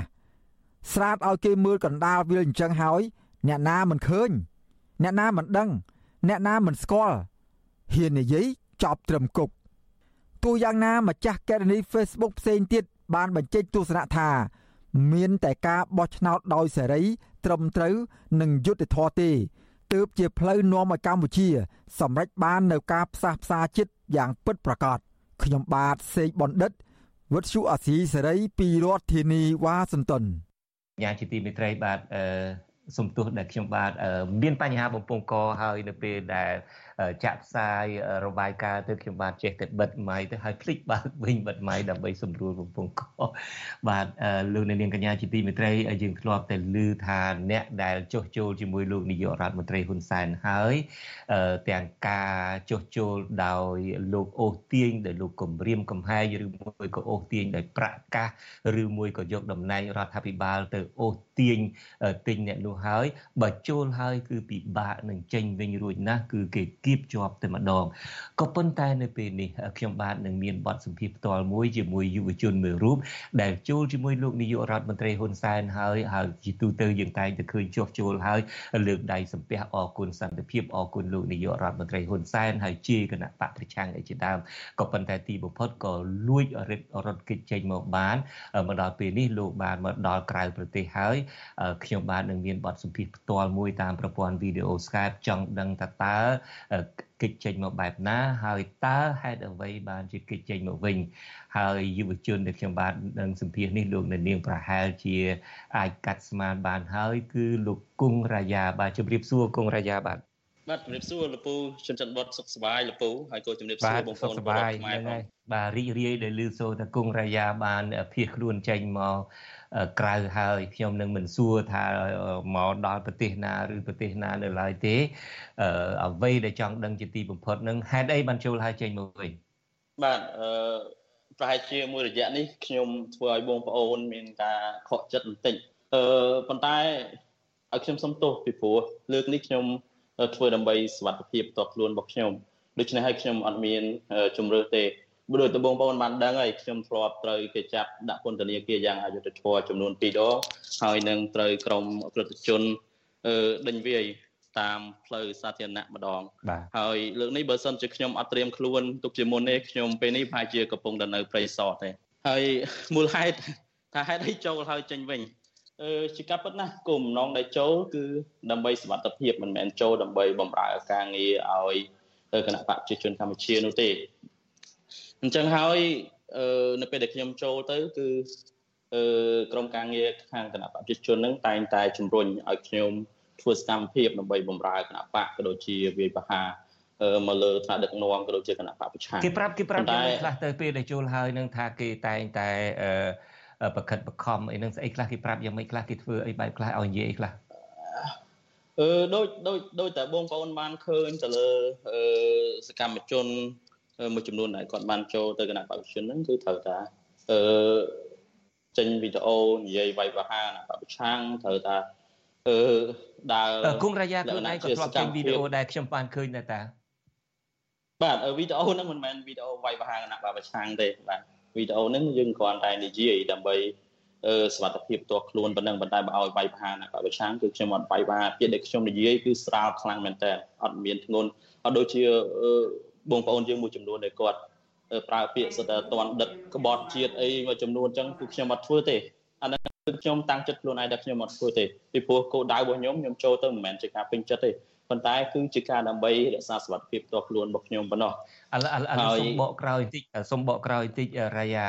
ស្រាតឲ្យគេមើលកណ្ដាលវាលអញ្ចឹងហើយ អ្នកណាមិនឃើញ អ្នកណាមិនដឹង អ្នកណាមិនស្គាល់ហ៊ាននិយាយចប់ត្រឹមគុកទោះយ៉ាងណាម្ចាស់កេរនី Facebook ផ្សេងទៀតបានបញ្ចេញទស្សនៈថា មានតែការបោះឆ្នោតដោយសេរី ត្រឹមត្រូវនិងយុត្តិធម៌ទេទើបជាផ្លូវនាំឲ្យកម្ពុជា សម្រេចបាននៅការផ្សះផ្សាចិត្តយ៉ាងពិតប្រាកដខ្ញុំបាទសេកបណ្ឌិតវុទ្ធុអាស៊ីសេរីពីរដ្ឋធានីវ៉ាស៊ីនតោនយ៉ាងជាទីមេត្រីបាទអឺ សំទោសដែលខ្ញុំបាទមានបញ្ហាបំពង់កហើយនៅពេលដែលចាក់ផ្សាយរបាយការណ៍ទៅខ្ញុំបាទចេះតែបិទម៉ៃទៅហើយភ្លេចបើកវិញបិទម៉ៃដើម្បីសម្រួលបំពង់កបាទលោកនាងកញ្ញាជាទីមេត្រីយើងធ្លាប់តែឮថាអ្នកដែលចុះចូលជាមួយលោកនាយករដ្ឋមន្ត្រីហ៊ុនសែនហើយទាំងការចុះចូលដោយលោកអូសទាញដោយលោកគម្រាមកំហែងឬមួយក៏អូសទាញដោយប្រកាសឬមួយក៏យកតំណែងរដ្ឋាភិបាលទៅអូស ទាញទិញអ្នកនោះហើយបើចូលហើយគឺពិបាកនឹងចេញវិញរួចណាស់គឺគេគៀបជាប់តែម្ដងក៏ប៉ុន្តែនៅពេលនេះខ្ញុំបាទនឹងមានបទសម្ភាសផ្ទាល់មួយជាមួយយុវជនមួយរូបដែលចូលជាមួយលោកនាយករដ្ឋមន្ត្រីហ៊ុនសែនហើយហើយជាទូទៅយើងតែងតែឃើញចុះចូលហើយលើកដៃសំពះអរគុណសន្តិភាពអរគុណលោកនាយករដ្ឋមន្ត្រីហ៊ុនសែនហើយជាគណៈបកប្រឆាំងអីជាដើមក៏ប៉ុន្តែទីបំផុតក៏លួចរិទ្ធរត់គេចចេញមកបានមកដល់ពេលនេះលោកបានមកដល់ក្រៅប្រទេសហើយខ្ញុំបាទនឹងមានបទសម្ភាសផ្ទាល់មួយតាមប្រព័ន្ធវីដេអូ Skype ចង់ដឹងថាតើគេចចេញមកបែបណាហើយតើហេតុអ្វីបានជាគេចចេញមកវិញហើយយុវជនដែលខ្ញុំបាទនឹងសម្ភាសនេះលោកនៅនាងប្រហែលជាអាចកាត់ស្មានបានហើយគឺលោកគង់រាយាបាទជម្រាបសួរគង់រាយាបាទ បាទជំរាបសួរលពូជនច័ន្ទបុតសុខសប្បាយលពូហើយក៏ជំរាបសួរបងប្អូនបងប្អូនខ្មែរផងបាទរីករាយដែលឮសូរថាគង់រាយាបានភៀសខ្លួនចេញមកក្រៅហើយខ្ញុំនឹងមិនសួរថាមកដល់ប្រទេសណាឬប្រទេសណានៅឡើយទេអ្វីដែលចង់ដឹងជាទីបំផុតនឹងហេតុអីបានចូលហើយចេញមកវិញបាទអឺប្រហែលជាមួយរយៈនេះខ្ញុំធ្វើឲ្យបងប្អូនមានការខកចិត្តបន្តិចអឺប៉ុន្តែឲ្យខ្ញុំសុំទោសពីព្រោះលើកនេះខ្ញុំ ធ្វើដើម្បីសុវត្ថិភាពតខ្លួនរបស់ខ្ញុំដូច្នេះហើយខ្ញុំអត់មានជំរឿទេបើដូចតបងប្អូនបានដឹងហើយខ្ញុំធ្លាប់ត្រូវគេចាប់ដាក់ពន្ធនាគារយ៉ាងអយុត្តិធម៌ចំនួន2ដងហើយនឹងត្រូវក្រុមប្រតិជនអឺដេញវាយតាមផ្លូវសាធារណៈម្ដងហើយលើកនេះបើសិនជាខ្ញុំអត់ត្រៀមខ្លួនទុកជាមុនទេខ្ញុំពេលនេះប្រហែលជាកំពុងតែនៅព្រៃសតទេហើយមូលហេតុថាហេតុអីចូលហើយចេញវិញអឺ ជាការពិតណាស់គោលបំណងដែលចូលគឺដើម្បីសុវត្ថិភាពមិនមែនចូលដើម្បីបម្រើការងារឲ្យគណៈបកប្រជាជនកម្ពុជានោះទេអញ្ចឹងហើយនៅពេលដែលខ្ញុំចូលទៅគឺក្រមការងារខាងគណៈបព្វជិជននឹងតែងតែជំរុញឲ្យខ្ញុំធ្វើសកម្មភាពដើម្បីបម្រើគណៈបកក៏ដូចជាវាយប្រហារមកលើថ្នាក់ដឹកនាំក៏ដូចជាគណៈបកប្រឆាំងគេប្រាប់គេប្រាប់យ៉ាងខ្លះទៅពេលដែលចូលហើយនឹងថាគេតែងតែ ប្រខិតបខំអីនឹងស្អីខ្លះគេប្រាប់យ៉ាងម៉េចខ្លះគេធ្វើអីបែបខ្លះឲ្យនិយាយអីខ្លះអឺដូចដូចដូចតែបងប្អូនបានឃើញទៅលើសកម្មជនមួយចំនួនដែលគាត់បានចូលទៅគណៈបព្វជិជនហ្នឹងគឺត្រូវតាអឺចេញវីដេអូនិយាយវាយប្រហារគណៈបព្វឆាំងត្រូវតាអឺដើរគង់រាយាខ្លួនឯងក៏ធ្លាប់ចេញវីដេអូដែលខ្ញុំបានឃើញដែរតាបាទវីដេអូហ្នឹងមិនមែនវីដេអូវាយប្រហារគណៈបព្វឆាំងទេបាទ វីដេអូហ្នឹងយើងគ្រាន់តែនិយាយដើម្បីអឺសវត្ថភាពផ្ទាល់ខ្លួនប៉ុណ្ណឹងប៉ុន្តែបើឲ្យវាយប្រហារគណៈបព្វឆាំងគឺខ្ញុំអត់វាយប្រហារពាក្យដែលខ្ញុំនិយាយគឺស្រាលខ្លាំងមែនតើអត់មានធ្ងន់អត់ដូចជាបងប្អូនយើងមួយចំនួនដែលគាត់ប្រើពាក្យសិតតែតន់ដិតក្បត់ជាតិអីមួយចំនួនអញ្ចឹងគឺខ្ញុំអត់ធ្វើទេអាហ្នឹងគឺខ្ញុំតាំងចិត្តខ្លួនឯងដែលខ្ញុំអត់ធ្វើទេពីព្រោះគោលដៅរបស់ខ្ញុំខ្ញុំចូលទៅមិនមែនជាការពេញចិត្តទេប៉ុន្តែគឺជាការដើម្បីរក្សាសុខភាពផ្ទាល់ខ្លួនរបស់ខ្ញុំប៉ុណ្ណោះ ឥឡូវឥឡូវសុំបកក្រោយបន្តិចសុំបកក្រោយបន្តិចរាយា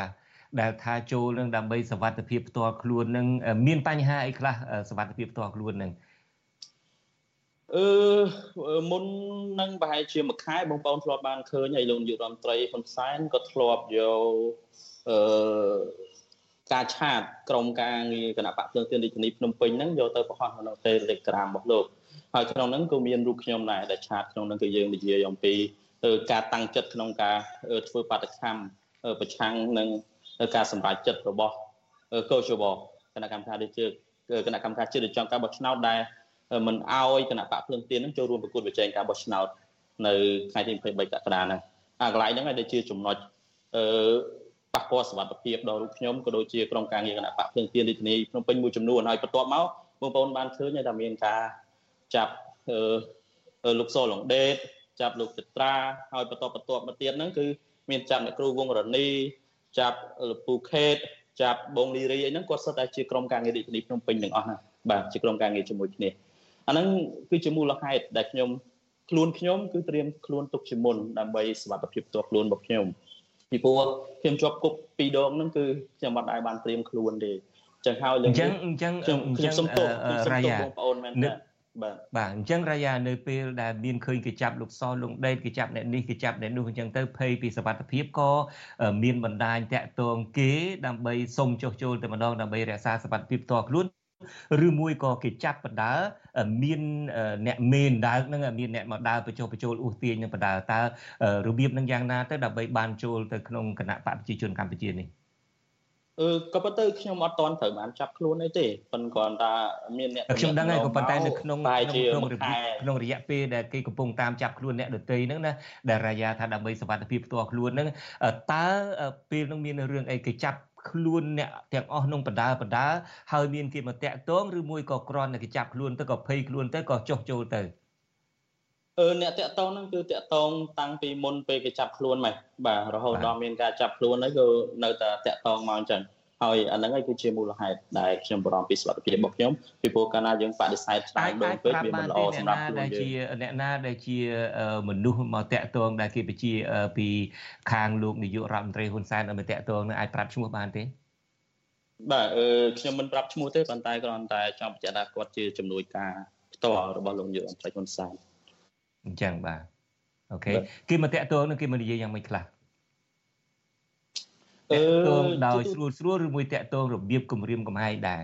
ដែលថាចូលនឹងដើម្បីសុខភាពផ្ទាល់ខ្លួននឹងមានបញ្ហាអីខ្លះសុខភាពផ្ទាល់ខ្លួននឹងអឺមុននឹងប្រហែលជាមួយខែបងប្អូនធ្លាប់បានឃើញហើយលោកនាយករដ្ឋមន្ត្រីហ៊ុនសែនក៏ធ្លាប់យកអឺការឆាតក្រមការងារគណៈបកភ្លើងទៀនរាជធានីភ្នំពេញហ្នឹងយកទៅបង្ហោះនៅ Telegram របស់លោកហើយក្នុងហ្នឹងក៏មានរូបខ្ញុំដែរដែលឆាតក្នុងហ្នឹងគឺយើងនិយាយអំពី ការតាំងចិត្តក្នុងការធ្វើបាតកម្មប្រឆាំងនឹងការសម្រេចចិត្តរបស់កោជបគណៈកម្មការរាជគណៈកម្មការជាតិរៀបចំការបោះឆ្នោតដែលមិនអោយគណៈបកភ្លឹងទៀននឹងចូលរួមប្រគួតប្រជែងការបោះឆ្នោតនៅថ្ងៃទី23កក្កដាហ្នឹងអាកន្លែងហ្នឹងឯងដែលជាចំណុចអឺប៉ះពាល់សុវត្ថិភាពដល់រូបខ្ញុំក៏ដូចជាក្រុមការងារគណៈបកភ្លឹងទៀនរាជធានីភ្នំពេញមួយចំនួនហើយបន្ទាប់មកបងប្អូនបានឃើញថាមានការចាប់អឺលោកសលងដេត ចាប់លោកចត្រាហើយបន្តបន្ទាប់មកទៀតហ្នឹងគឺមានចាប់អ្នកគ្រូវងរនីចាប់លពូខេតចាប់បងលីរីអីហ្នឹងគាត់សុទ្ធតែជាក្រុមការងាររាជធានីភ្នំពេញទាំងអស់ណាបាទជាក្រុមការងារជាមួយគ្នាអាហ្នឹងគឺជាមូលហេតុដែលខ្ញុំខ្លួនខ្ញុំគឺត្រៀមខ្លួនទុកជាមុនដើម្បីសុវត្ថិភាពផ្ទាល់ខ្លួនរបស់ខ្ញុំពីព្រោះខ្ញុំជាប់គុកពីរដងហ្នឹងគឺខ្ញុំអត់ដែរបានត្រៀមខ្លួនទេចឹងហើយអញ្ចឹងអញ្ចឹងខ្ញុំសុំទោសខ្ញុំសុំទោសបងប្អូនមែនទេ បាទបាទអញ្ចឹងរាយានៅពេលដែលមានឃើញគេចាប់លោកសលងដេតគេចាប់អ្នកនេះគេចាប់អ្នកនោះអញ្ចឹងទៅភ័យពីសវត្ថភាពក៏មានបណ្ដាញតាក់ទងគេដើម្បីសុំចុះចូលទៅម្ដងដើម្បីរក្សាសវត្ថភាពផ្ទាល់ខ្លួនឬមួយក៏គេចាប់បដើមានអ្នកមេនដើកហ្នឹងមានអ្នកមកដើរបញ្ចុះបញ្ចូលអ៊ូទាញនឹងបដើតើរបៀបនឹងយ៉ាងណាទៅដើម្បីបានចូលទៅក្នុងគណៈបកប្រជាជនកម្ពុជានេះ អឺក៏ប៉ុន្តែខ្ញុំអត់តន់ត្រូវបានចាប់ខ្លួនអីទេប៉ុន្តែគ្រាន់តែមានអ្នកខ្ញុំដឹងហើយក៏ប៉ុន្តែនៅក្នុងក្នុងក្នុងរយៈពេលដែលគេកំពុងតាមចាប់ខ្លួនអ្នកដទៃហ្នឹងណាដែលរាយាថាដើម្បីសុវត្ថិភាពផ្ទាល់ខ្លួនហ្នឹងតើពេលហ្នឹងមានរឿងអីគេចាប់ខ្លួនអ្នកទាំងអស់ក្នុងបណ្ដាបណ្ដាហើយមានគេមកតាក់ទងឬមួយក៏គ្រាន់តែគេចាប់ខ្លួនទៅក៏ភ័យខ្លួនទៅក៏ចុះចូលទៅអឺ អ្នកតាក់តងហ្នឹងគឺតាក់តងតាំងពីមុនពេលគេចាប់ខ្លួនមកបាទរហូតដល់មានការចាប់ខ្លួនហើយក៏នៅតែតាក់តងមកអញ្ចឹងហើយអាហ្នឹងហើយគឺជាមូលហេតុដែលខ្ញុំបារម្ភពីសុខភាពរបស់ខ្ញុំពីព្រោះកាលណាយើងបដិសេធច្រើនដងពេកវាមិនល្អសម្រាប់ខ្លួនយើងអ្នកណាដែលជាមនុស្សមកតាក់ទងដែលគេបញ្ជាពីខាងលោកនាយករដ្ឋមន្ត្រីហ៊ុនសែនឲ្យមកតាក់ទងនឹងអាចប្រាប់ឈ្មោះបានទេបាទអឺខ្ញុំមិនប្រាប់ឈ្មោះទេប៉ុន្តែគ្រាន់តែចង់បញ្ជាក់ថាគាត់ជាជំនួយការផ្ទាល់របស់លោកនាយករដ្ឋមន្ត្រីហ៊ុនសែន អញ្ចឹងបាទអូខេគេមកតាក់ទងនឹងគេមកនិយាយយ៉ាងម៉េចខ្លះតាក់ទងដោយស្រួលស្រួលឬមួយតាក់ទងរបៀបគម្រាមកំហែងដែរ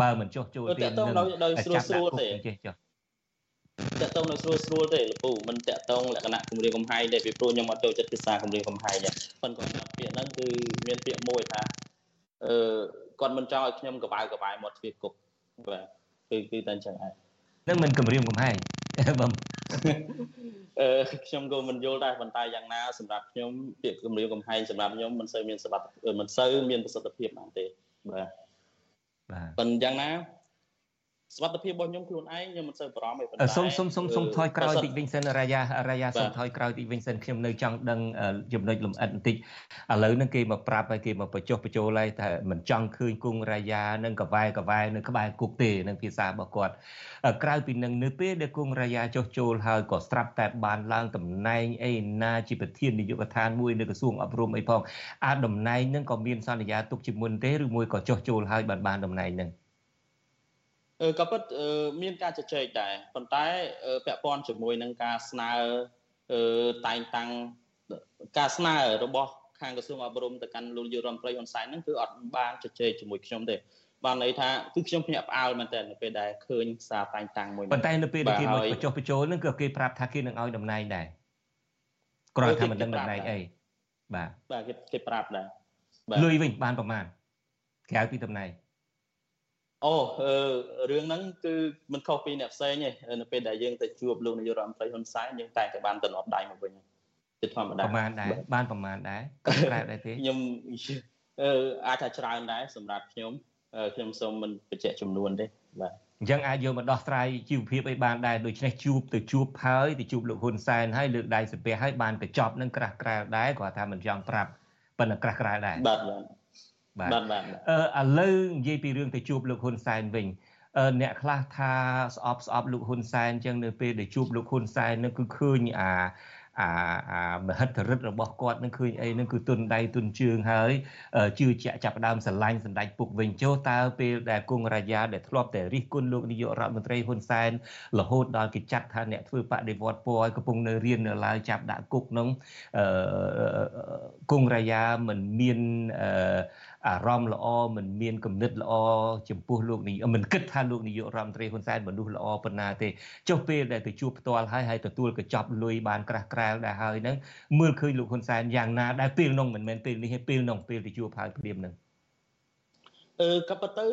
បើមិនចុះចូលទេនឹងដោយស្រួលស្រួលទេចេះចុះតាក់ទងដោយស្រួលស្រួលទេលពូមិនតាក់ទងលក្ខណៈគម្រាមកំហែងទេពីព្រោះខ្ញុំអត់ចូលចិត្តភាសាគម្រាមកំហែងទេប៉ុន្តែគាត់ពាក្យហ្នឹងគឺមានពាក្យមួយថាអឺគាត់មិនចង់ឲ្យខ្ញុំកបាវកបាយមកទ្វាគុកបាទគឺគឺតែអញ្ចឹងឯងនឹងមិនគម្រាមកំហែងបង អឺខ្ញុំក៏មិនយល់ដែរប៉ុន្តែយ៉ាងណាសម្រាប់ខ្ញុំពាក្យគម្រាមកំហែងសម្រាប់ខ្ញុំមិនសូវមានសមត្ថមិនសូវមានប្រសិទ្ធភាពបានទេបាទបាទប៉ុន្តែយ៉ាងណា សុខភាពរបស់ខ្ញុំខ្លួនឯងខ្ញុំមិនសូវបារម្ភទេប៉ុន្តែសុំសុំសុំសុំថយក្រោយតិចវិញសិនរាយារាយាសុំថយក្រោយតិចវិញសិនខ្ញុំនៅចង់ដឹងចំណុចលំអិតបន្តិចឥឡូវហ្នឹងគេមកប្រាប់ហើយគេមកបញ្ចុះបញ្ចូលហើយថាមិនចង់ឃើញគង់រាយានឹងកវ៉ែកវ៉ែនៅក្បែរគុកទេនឹងភាសារបស់គាត់ក្រៅពីនឹងនៅពេលដែលគង់រាយាចុះចូលហើយក៏ស្រាប់តែបានឡើងតំណែងអីណាជាប្រធាននាយកដ្ឋានមួយនៅក្រសួងអប់រំអីផងអាតំណែងហ្នឹងក៏មានសន្យាទុកជាមុនទេឬមួយក៏ចុះចូលហើយបានបានតំណែងហ្នឹង ក៏ពិតមានការជជែកដែរប៉ុន្តែពាក់ព័ន្ធជាមួយនឹងការស្នើតែងតាំងការស្នើរបស់ខាងក្រសួងអប់រំទៅកាន់លោកយុរដ្ឋមន្ត្រីហ៊ុនសែនហ្នឹងគឺអត់បានជជែកជាមួយខ្ញុំទេបានន័យថាគឺខ្ញុំភ្ញាក់ផ្អើលមែនតើនៅពេលដែលឃើញសារតែងតាំងមួយប៉ុន្តែនៅពេលដែលគេមកបញ្ចុះបញ្ចូលហ្នឹងគឺគេប្រាប់ថាគេនឹងឲ្យតំណែងដែរគ្រាន់តែមិនដឹងតំណែងអីបាទបាទគេគេប្រាប់ដែរលុយវិញបានប្រមាណក្រៅពីតំណែង អូរឿងហ្នឹងគឺមិនខុសពីអ្នកផ្សេងទេនៅពេលដែលយើងទៅជួបលោកនាយករដ្ឋមន្ត្រីហ៊ុនសែនយើងតែតែបានតំណប់ដៃមកវិញជាធម្មតាប្រហែលដែរបានប្រហែលដែរក្រៅដែរទេខ្ញុំអឺអាចថាច្រើនដែរសម្រាប់ខ្ញុំខ្ញុំសូមមិនបញ្ជាក់ចំនួនទេបាទអញ្ចឹងអាចយកមកដោះស្រាយជីវភាពអីបានដែរដូច្នេះជួបទៅជួបហើយទៅជួបលោកហ៊ុនសែនហើយលើកដៃសំពះហើយបានទៅចប់នឹងក្រាស់ក្រែលដែរគាត់ថាមិនចង់ប្រាប់ប៉ុន្តែក្រាស់ក្រែលដែរបាទបាទ បាទបាទអឺឥឡូវនិយាយពីរឿងទៅជួបលោកហ៊ុនសែនវិញអ្នកខ្លះថាស្អប់ស្អប់លោកហ៊ុនសែនអញ្ចឹងនៅពេលដែលជួបលោកហ៊ុនសែននឹងគឺឃើញអាអាអាមហិទ្ធិឫទ្ធិរបស់គាត់នឹងឃើញអីនឹងគឺទុនដៃទុនជើងហើយជឿជាក់ចាប់ដើមស្រឡាញ់សម្ដេចពុកវិញចុះតើពេលដែលគង់រាជាដែលធ្លាប់តែរិះគន់លោកនាយករដ្ឋមន្ត្រីហ៊ុនសែនរហូតដល់គេចាត់ថាអ្នកធ្វើបដិវត្តពណ៌កំពុងនៅរៀននៅឡើយចាប់ដាក់គុកនឹងអឺគង់រាជាមិនមានអឺ អារម្មណ៍ល្អមិនមានគំនិតល្អចំពោះលោកនាយកមិនគិតថាលោកនាយករដ្ឋមន្ត្រីហ៊ុនសែនមនុស្សល្អប៉ុណ្ណាទេចុះពេលដែលទៅជួបផ្ទាល់ហើយហើយទទួលកញ្ចប់លុយបានក្រាស់ក្រែលដែរហើយហ្នឹងមើលឃើញលោកហ៊ុនសែនយ៉ាងណាដែលពេលនោះមិនមែនពេលនេះទេពេលនោះពេលទៅជួបហើយព្រាមហ្នឹងអឺក៏ប៉ុន្តែ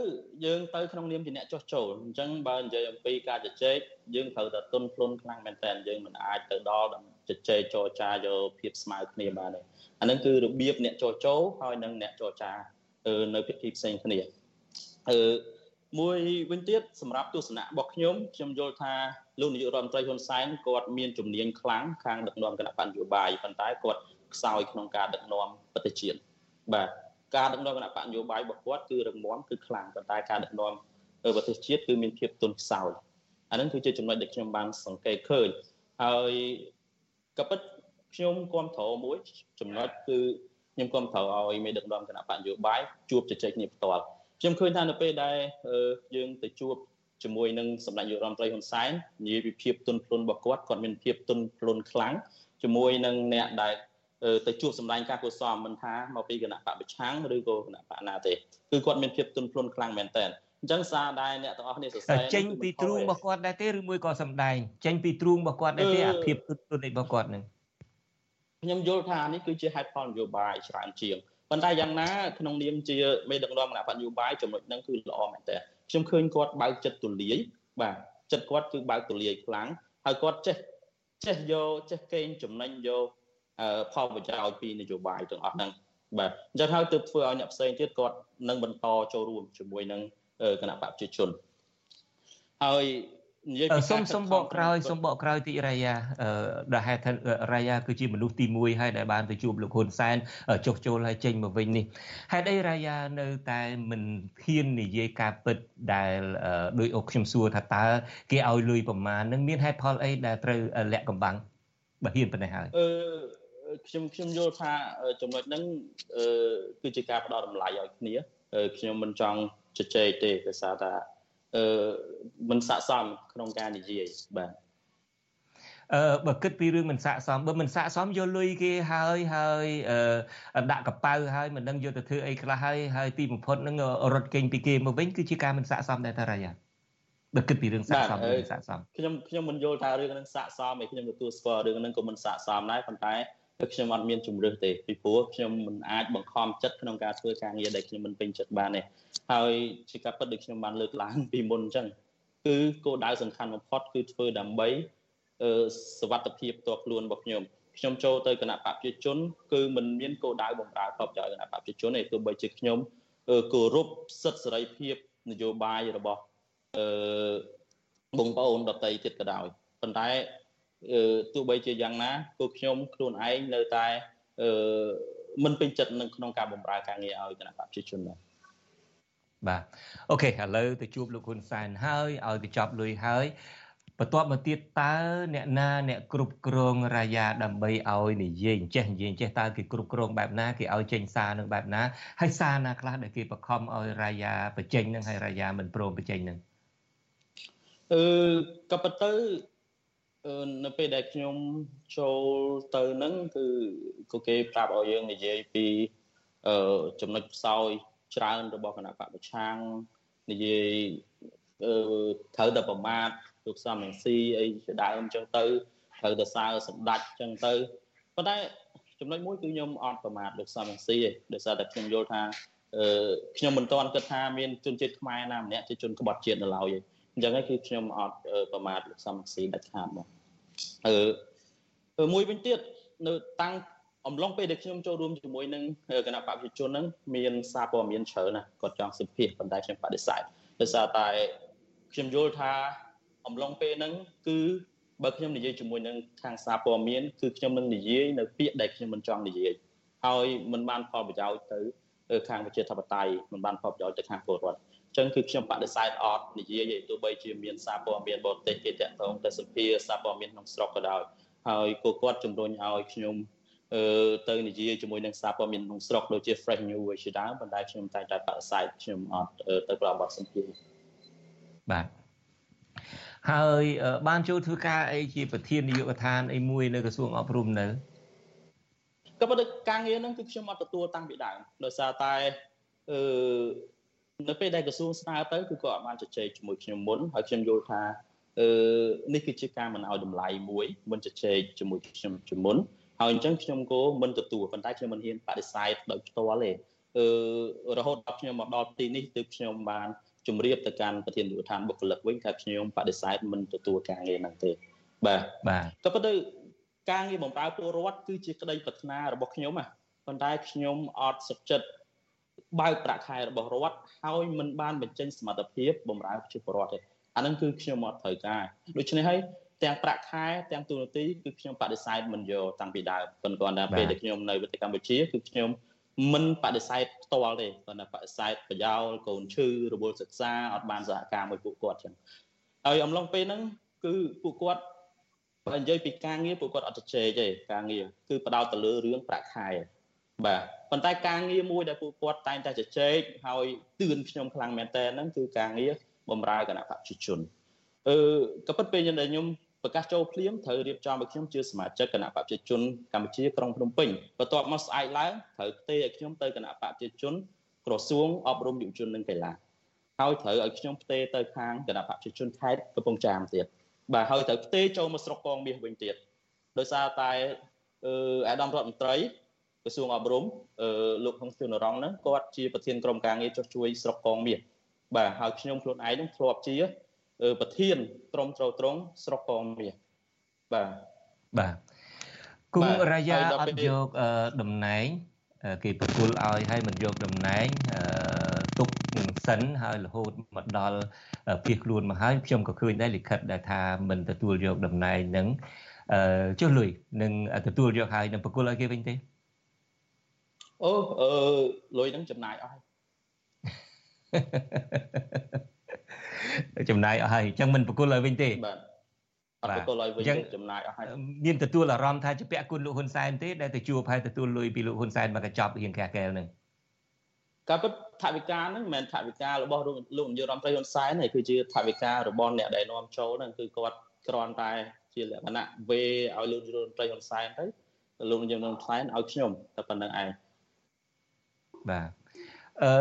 យើងទៅក្នុងនាមជាអ្នកចោះចូលអញ្ចឹងបើនិយាយអំពីការជជែកយើងត្រូវតែទុនភ្លុនខ្លាំងមែនតើយើងមិនអាចទៅដល់ជជែកចរចាយកភាពស្មើគ្នាបានទេអានឹងគឺរបៀបអ្នកចោះចូលហើយនិងអ្នកចរចា នៅពិធីផ្សេងគ្នាអឺមួយវិញទៀតសម្រាប់ទស្សនៈរបស់ខ្ញុំខ្ញុំយល់ថាលោកនាយករដ្ឋមន្ត្រីហ៊ុនសែនគាត់មានជំនាញខ្លាំងខាងដឹកនាំគណៈបញ្ញយោបាយប៉ុន្តែគាត់ខ្សោយក្នុងការដឹកនាំប្រទេសជាតិបាទការដឹកនាំគណៈបញ្ញយោបាយរបស់គាត់គឺរឹងមាំគឺខ្លាំងប៉ុន្តែការដឹកនាំប្រទេសជាតិគឺមានភាពទន់ខ្សោយអានឹងគឺជាចំណុចដែលខ្ញុំបានសង្កេតឃើញហើយក៏ពិតខ្ញុំគ្រប់គ្រងមួយចំណុចគឺ ខ្ញុំគ្រប់គ្រងឲ្យមេដឹកនាំគណៈបញ្ញយោបាយជួបជជែកគ្នាផ្ទាល់ខ្ញុំឃើញថានៅពេលដែលយើងទៅជួបជាមួយនឹងសម្ដេចយុរដ្ឋមន្ត្រីហ៊ុនសែននិយាយពីភាពទន់ភ្លន់របស់គាត់គាត់មានភាពទន់ភ្លន់ខ្លាំងជាមួយនឹងអ្នកដែលទៅជួបសម្ដែងការកុសលមិនថាមកពីគណៈបពប្រឆាំងឬក៏គណៈបកណាទេគឺគាត់មានភាពទន់ភ្លន់ខ្លាំងមែនតើអញ្ចឹងសារដែរអ្នកទាំងអស់គ្នាសរសើរចេញពីទ្រូងរបស់គាត់ដែរទេឬមួយក៏សម្ដែងចេញពីទ្រូងរបស់គាត់ដែរទេអាភាពទន់ភ្លន់របស់គាត់នឹង ខ្ញុំយល់ថានេះគឺជាហេតុផលនយោបាយច្រើនជាងប៉ុន្តែយ៉ាងណាក្នុងនាមជាមេដឹកនាំគណៈបកនយោបាយចំណុចហ្នឹងគឺល្អមែនតើខ្ញុំឃើញគាត់បើកចិត្តទូលាយបាទចិត្តគាត់គឺបើកទូលាយខ្លាំងហើយគាត់ចេះចេះយកចេះកេងចំណេញយកផលប្រយោជន៍ពីនយោបាយទាំងអស់ហ្នឹងបាទអញ្ចឹងហើយទើបធ្វើឲ្យអ្នកផ្សេងទៀតគាត់នឹងបន្តចូលរួមជាមួយនឹងគណៈបកប្រជាជនហើយ និយាយពីសុំសុំបកក្រោយសុំបកក្រោយតិចរាយាដែលហេតុថារាយាគឺជាមនុស្សទី1ហើយដែលបានទៅជួបលោកហ៊ុនសែនចុះចូលហើយចេញមកវិញនេះហេតុអីរាយានៅតែមិនហ៊ាននិយាយការពិតដែលដោយអុកខ្ញុំសួរថាតើគេឲ្យលុយប្រមាណនឹងមានហេតុផលអីដែលត្រូវលាក់កំបាំងបើហ៊ានប៉ុណ្ណេះហើយអឺខ្ញុំខ្ញុំយល់ថាចំណុចហ្នឹងគឺជាការផ្ដោតតម្លៃឲ្យគ្នាខ្ញុំមិនចង់ជជែកទេដោយសារថា អឺមិនស័កសមក្នុងការនិយាយបាទអឺបើគិតពីរឿងមិនស័កសមបើមិនស័កសមយកលុយគេហើយហើយអឺដាក់កប៉ៅហើយមិនដឹងយកទៅធ្វើអីខ្លះហើយហើយទីបំផុតនឹងរត់គេងពីគេមកវិញគឺជាការមិនស័កសមដែរតារាយ៉ាបើគិតពីរឿងស័កសមឬស័កសមខ្ញុំខ្ញុំមិនយល់ថារឿងហ្នឹងស័កសមឯខ្ញុំទទួលស្គាល់រឿងហ្នឹងក៏មិនស័កសមដែរប៉ុន្តែ គឺខ្ញុំអត់មានជំរឿសទេពីព្រោះខ្ញុំមិនអាចបង្ខំចិត្តក្នុងការធ្វើការងារដែលខ្ញុំមិនពេញចិត្តបានទេហើយជាការពិតដូចខ្ញុំបានលើកឡើងពីមុនអញ្ចឹងគឺគោលដៅសំខាន់បំផុតគឺធ្វើដើម្បីសวัสดิភាពផ្ទាល់ខ្លួនរបស់ខ្ញុំខ្ញុំចូលទៅគណៈបព្វជិជនគឺមិនមានគោលដៅបំរើផលប្រយោជន៍គណៈបព្វជិជនទេទោះបីជាខ្ញុំគោរពសិទ្ធិសេរីភាពនយោបាយរបស់អឺបងប្អូនដតីទៀតក៏ដោយប៉ុន្តែ ទោះបីជាយ៉ាងណាពួកខ្ញុំខ្លួនឯងនៅតែអឺមិនពេញចិត្តនឹងក្នុងការបម្រើការងារឲ្យគណៈបព្វជិជនដែរបាទអូខេឥឡូវទៅជួបលោកហ៊ុនសែនហើយឲ្យទៅចាប់លុយហើយបន្ទាប់មកទៀតតើអ្នកណាអ្នកគ្រប់គ្រងរាយាដើម្បីឲ្យនិយាយចេះនិយាយចេះតើគេគ្រប់គ្រងបែបណាគេឲ្យចេញសារនឹងបែបណាហើយសារណាខ្លះដែលគេបខំឲ្យរាយាបញ្ចេញនឹងហើយរាយាមិនព្រមបញ្ចេញនឹងអឺក៏ប៉ុន្តែ នៅពេលដែលខ្ញុំចូលទៅនឹងគឺក៏គេប្រាប់ឲ្យយើងនិយាយពីអឺចំណុចផ្សោយច្រើនរបស់គណៈបកប្រឆាំងនិយាយអឺត្រូវតែប្រមាថលោកសំរងស៊ីអីជាដើមអញ្ចឹងទៅត្រូវតែសើសម្ដេចអញ្ចឹងទៅប៉ុន្តែចំណុចមួយគឺខ្ញុំអត់ប្រមាថលោកសំរងស៊ីទេដោយសារតែខ្ញុំយល់ថាអឺខ្ញុំមិនទាន់គិតថាមានជនជាតិខ្មែរណាម្នាក់ជាជនក្បត់ជាតិនៅឡើយទេ អញ្ចឹងហើយគឺខ្ញុំអត់ប្រមាថលោកសំរងស៊ីដាច់ខាតមកអឺមួយវិញទៀតនៅតាំងអំឡុងពេលដែលខ្ញុំចូលរួមជាមួយនឹងគណៈបព្វជិជនហ្នឹងមានសារព័ត៌មានច្រើនណាស់គាត់ចង់សម្ភាសប៉ុន្តែខ្ញុំបដិសេធដោយសារតែខ្ញុំយល់ថាអំឡុងពេលហ្នឹងគឺបើខ្ញុំនិយាយជាមួយនឹងខាងសារព័ត៌មានគឺខ្ញុំនឹងនិយាយនៅពាក្យដែលខ្ញុំមិនចង់និយាយហើយមិនបានផលប្រយោជន៍ទៅខាងវិជាធិបតេយ្យមិនបានផលប្រយោជន៍ទៅខាងពលរដ្ឋអញ្ចឹងគឺខ្ញុំបដិសេធអត់និយាយទោះបីជាមានសារព័ត៌មានបរទេសគេតាក់ទងទៅសម្ភារសារព័ត៌មានក្នុងស្រុកក៏ដោយហើយក៏គាត់ជំរុញឲ្យខ្ញុំអឺទៅនិយាយជាមួយនឹងសារព័ត៌មានក្នុងស្រុកដូចជា Fresh News ជាដើមប៉ុន្តែខ្ញុំតែតែបដិសេធខ្ញុំអត់ទៅប្រកបសម្ភារបាទហើយបានចូលធ្វើការអីជាប្រធាននាយកដ្ឋានអីមួយនៅក្រសួងអប់រំនៅក៏ប៉ុន្តែការងារហ្នឹងគឺខ្ញុំអត់ទទួលតាំងពីដើមដោយសារតែអឺ នៅពេលដែលក្រសួងស្នើទៅគឺគាត់អត់បានជជែកជាមួយខ្ញុំមុនហើយខ្ញុំយល់ថាអឺនេះគឺជាការមិនឲ្យតម្លៃមួយមិនជជែកជាមួយខ្ញុំជាមុនហើយអញ្ចឹងខ្ញុំក៏មិនទទួលប៉ុន្តែខ្ញុំមិនហ៊ានបដិសេធដោយផ្ទាល់ទេអឺរហូតដល់ខ្ញុំមកដល់ទីនេះទើបខ្ញុំបានជម្រាបទៅកាន់ប្រធានយុទ្ធឋានបុគ្គលិកវិញថាខ្ញុំបដិសេធមិនទទួលការងារហ្នឹងទេបាទបាទក៏ប៉ុន្តែការងារបម្រើពលរដ្ឋគឺជាក្តីប្រាថ្នារបស់ខ្ញុំណាប៉ុន្តែខ្ញុំអត់សុខចិត្ត បើកប្រាក់ខែរបស់រដ្ឋហើយមិនបានបញ្ចេញសមត្ថភាពបម្រើប្រជាពលរដ្ឋទេអាហ្នឹងគឺខ្ញុំអត់ត្រូវការដូច្នេះហើយទាំងប្រាក់ខែទាំងទូនាទីគឺខ្ញុំបដិសេធមិនយកតាំងពីដើមប៉ុន្តែគាត់ថាពេលដែលខ្ញុំនៅប្រទេសកម្ពុជាគឺខ្ញុំមិនបដិសេធផ្ទាល់ទេគាត់ថាបដិសេធប្រយោលកូនឈឺរវល់សិក្សាអត់បានសហការមួយពួកគាត់ចឹងហើយអំឡុងពេលហ្នឹងគឺពួកគាត់បើនិយាយពីការងារពួកគាត់អត់ជជែកទេការងារគឺបដោតទៅលើរឿងប្រាក់ខែ បាទប៉ុន្តែការងារមួយដែលពួកគាត់តែងតែជជែកហើយទឿនខ្ញុំខ្លាំងមែនតើហ្នឹងគឺការងារបម្រើគណៈបព្វជិជនអឺក៏ពិតពេលដែលខ្ញុំប្រកាសចូលភ្លាមត្រូវរៀបចំឲ្យខ្ញុំជាសមាជិកគណៈបព្វជិជនកម្ពុជាក្រុងភ្នំពេញបន្ទាប់មកស្អែកឡើងត្រូវផ្ទេរឲ្យខ្ញុំទៅគណៈបព្វជិជនក្រសួងអប់រំយុវជននិងកីឡាហើយត្រូវឲ្យខ្ញុំផ្ទេរទៅខាងគណៈបព្វជិជនខេត្តកំពង់ចាមទៀតបាទហើយត្រូវផ្ទេរចូលមកស្រុកកងមាសវិញទៀតដោយសារតែអឺអាដាមរដ្ឋមន្ត្រី ក្រសួងអប់រំអឺលោកហុងជួនរងហ្នឹងគាត់ជាប្រធានក្រុមការងារចុះជួយស្រុកកងមាសបាទហើយខ្ញុំខ្លួនឯងនឹងធ្លាប់ជា ប្រធានក្រុមត្រូវត្រង់ស្រុកកងមាសបាទបាទគង់រាយាអត់យកតំណែងគេប្រគល់ឲ្យហើយមិនយកតំណែងទុកនឹងសិនហើយរហូតមកដល់ភៀសខ្លួនមកហើយខ្ញុំក៏ឃើញដែរលិខិតដែលថាមិនទទួលយកតំណែងនឹងចុះលុយនឹងទទួលយកហើយនឹងប្រគល់ឲ្យគេវិញទេ អូអឺលុយហ្នឹងចំណាយអស់ចំណាយអស់ហើយអញ្ចឹងមិនប្រគល់ឲ្យវិញទេបាទអត់ប្រគល់ឲ្យវិញចំណាយអស់ហើយមានទទួលអារម្មណ៍ថាជាពាក់គុណលោកហ៊ុនសែនទេដែលទៅជួបហើយទទួលលុយពីលោកហ៊ុនសែនមកកញ្ចប់រៀងកែកែលហ្នឹងការពិតថាវិការហ្នឹងមិនមែនថាវិការរបស់លោកនាយករដ្ឋមន្ត្រីហ៊ុនសែនទេគឺជាថាវិការរបស់អ្នកដែលនាំចូលហ្នឹងគឺគាត់គ្រាន់តែជាលក្ខណៈវេឲ្យលោកនាយករដ្ឋមន្ត្រីហ៊ុនសែនទៅលោកនាយករដ្ឋមន្ត្រីឲ្យខ្ញុំតែប៉ុណ្្នឹងឯង បាទអឺ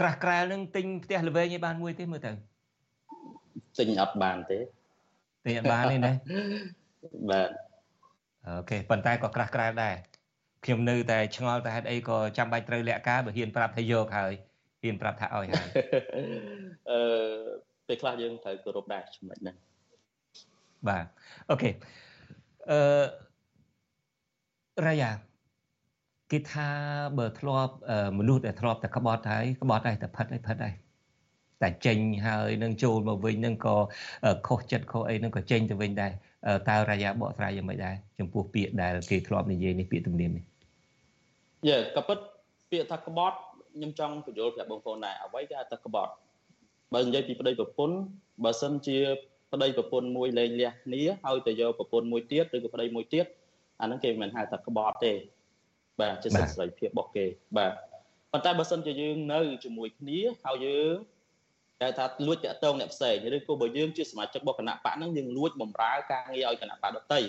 ក្រាស់ក្រែលនឹងទិញផ្ទះល្វែងឲ្យបានមួយទេមើលទៅទិញអត់បានទេទិញអត់បានទេណាបាទអូខេប៉ុន្តែក៏ក្រាស់ក្រែលដែរខ្ញុំនៅតែឆ្ងល់តែហេតុអីក៏ចាំបាច់ត្រូវលាក់ការបើហ៊ានប្រាប់ថាយកហើយហ៊ានប្រាប់ថាឲ្យហើយអឺពេលខ្លះយើងត្រូវគោរពដែរចំណុចហ្នឹងបាទអូខេអឺរាយា គេថាបើធ្លាប់មនុស្សដែលធ្លាប់តែក្បត់ហើយក្បត់ហើយតែផិតហើយផិតហើយតែចេញហើយនឹងចូលមកវិញនឹងក៏ខុសចិត្តខុសអីនឹងក៏ចេញទៅវិញដែរតើរាយាបកស្រាយយ៉ាងម៉េចដែរចំពោះពាក្យដែលគេធ្លាប់និយាយនេះពាក្យទំនៀមនេះយេក៏ពិតពាក្យថាក្បត់ខ្ញុំចង់បញ្យល់ប្រាប់បងប្អូនដែរអ្វីគេហៅថាក្បត់បើនិយាយពីប្តីប្រពន្ធបើសិនជាប្តីប្រពន្ធមួយលែងលះគ្នាហើយទៅយកប្រពន្ធមួយទៀតឬក៏ប្តីមួយទៀតអាហ្នឹងគេមិនហៅថាក្បត់ទេ បាទជាសិទ្ធិសេរីភាពរបស់គេបាទប៉ុន្តែបើសិនជាយើងនៅជាមួយគ្នាហើយយើងតែថាលួចតាក់ទងអ្នកផ្សេងឬក៏បើយើងជាសមាជិករបស់គណៈបកហ្នឹងយើងលួចបំរើការងារឲ្យគណៈបកដតី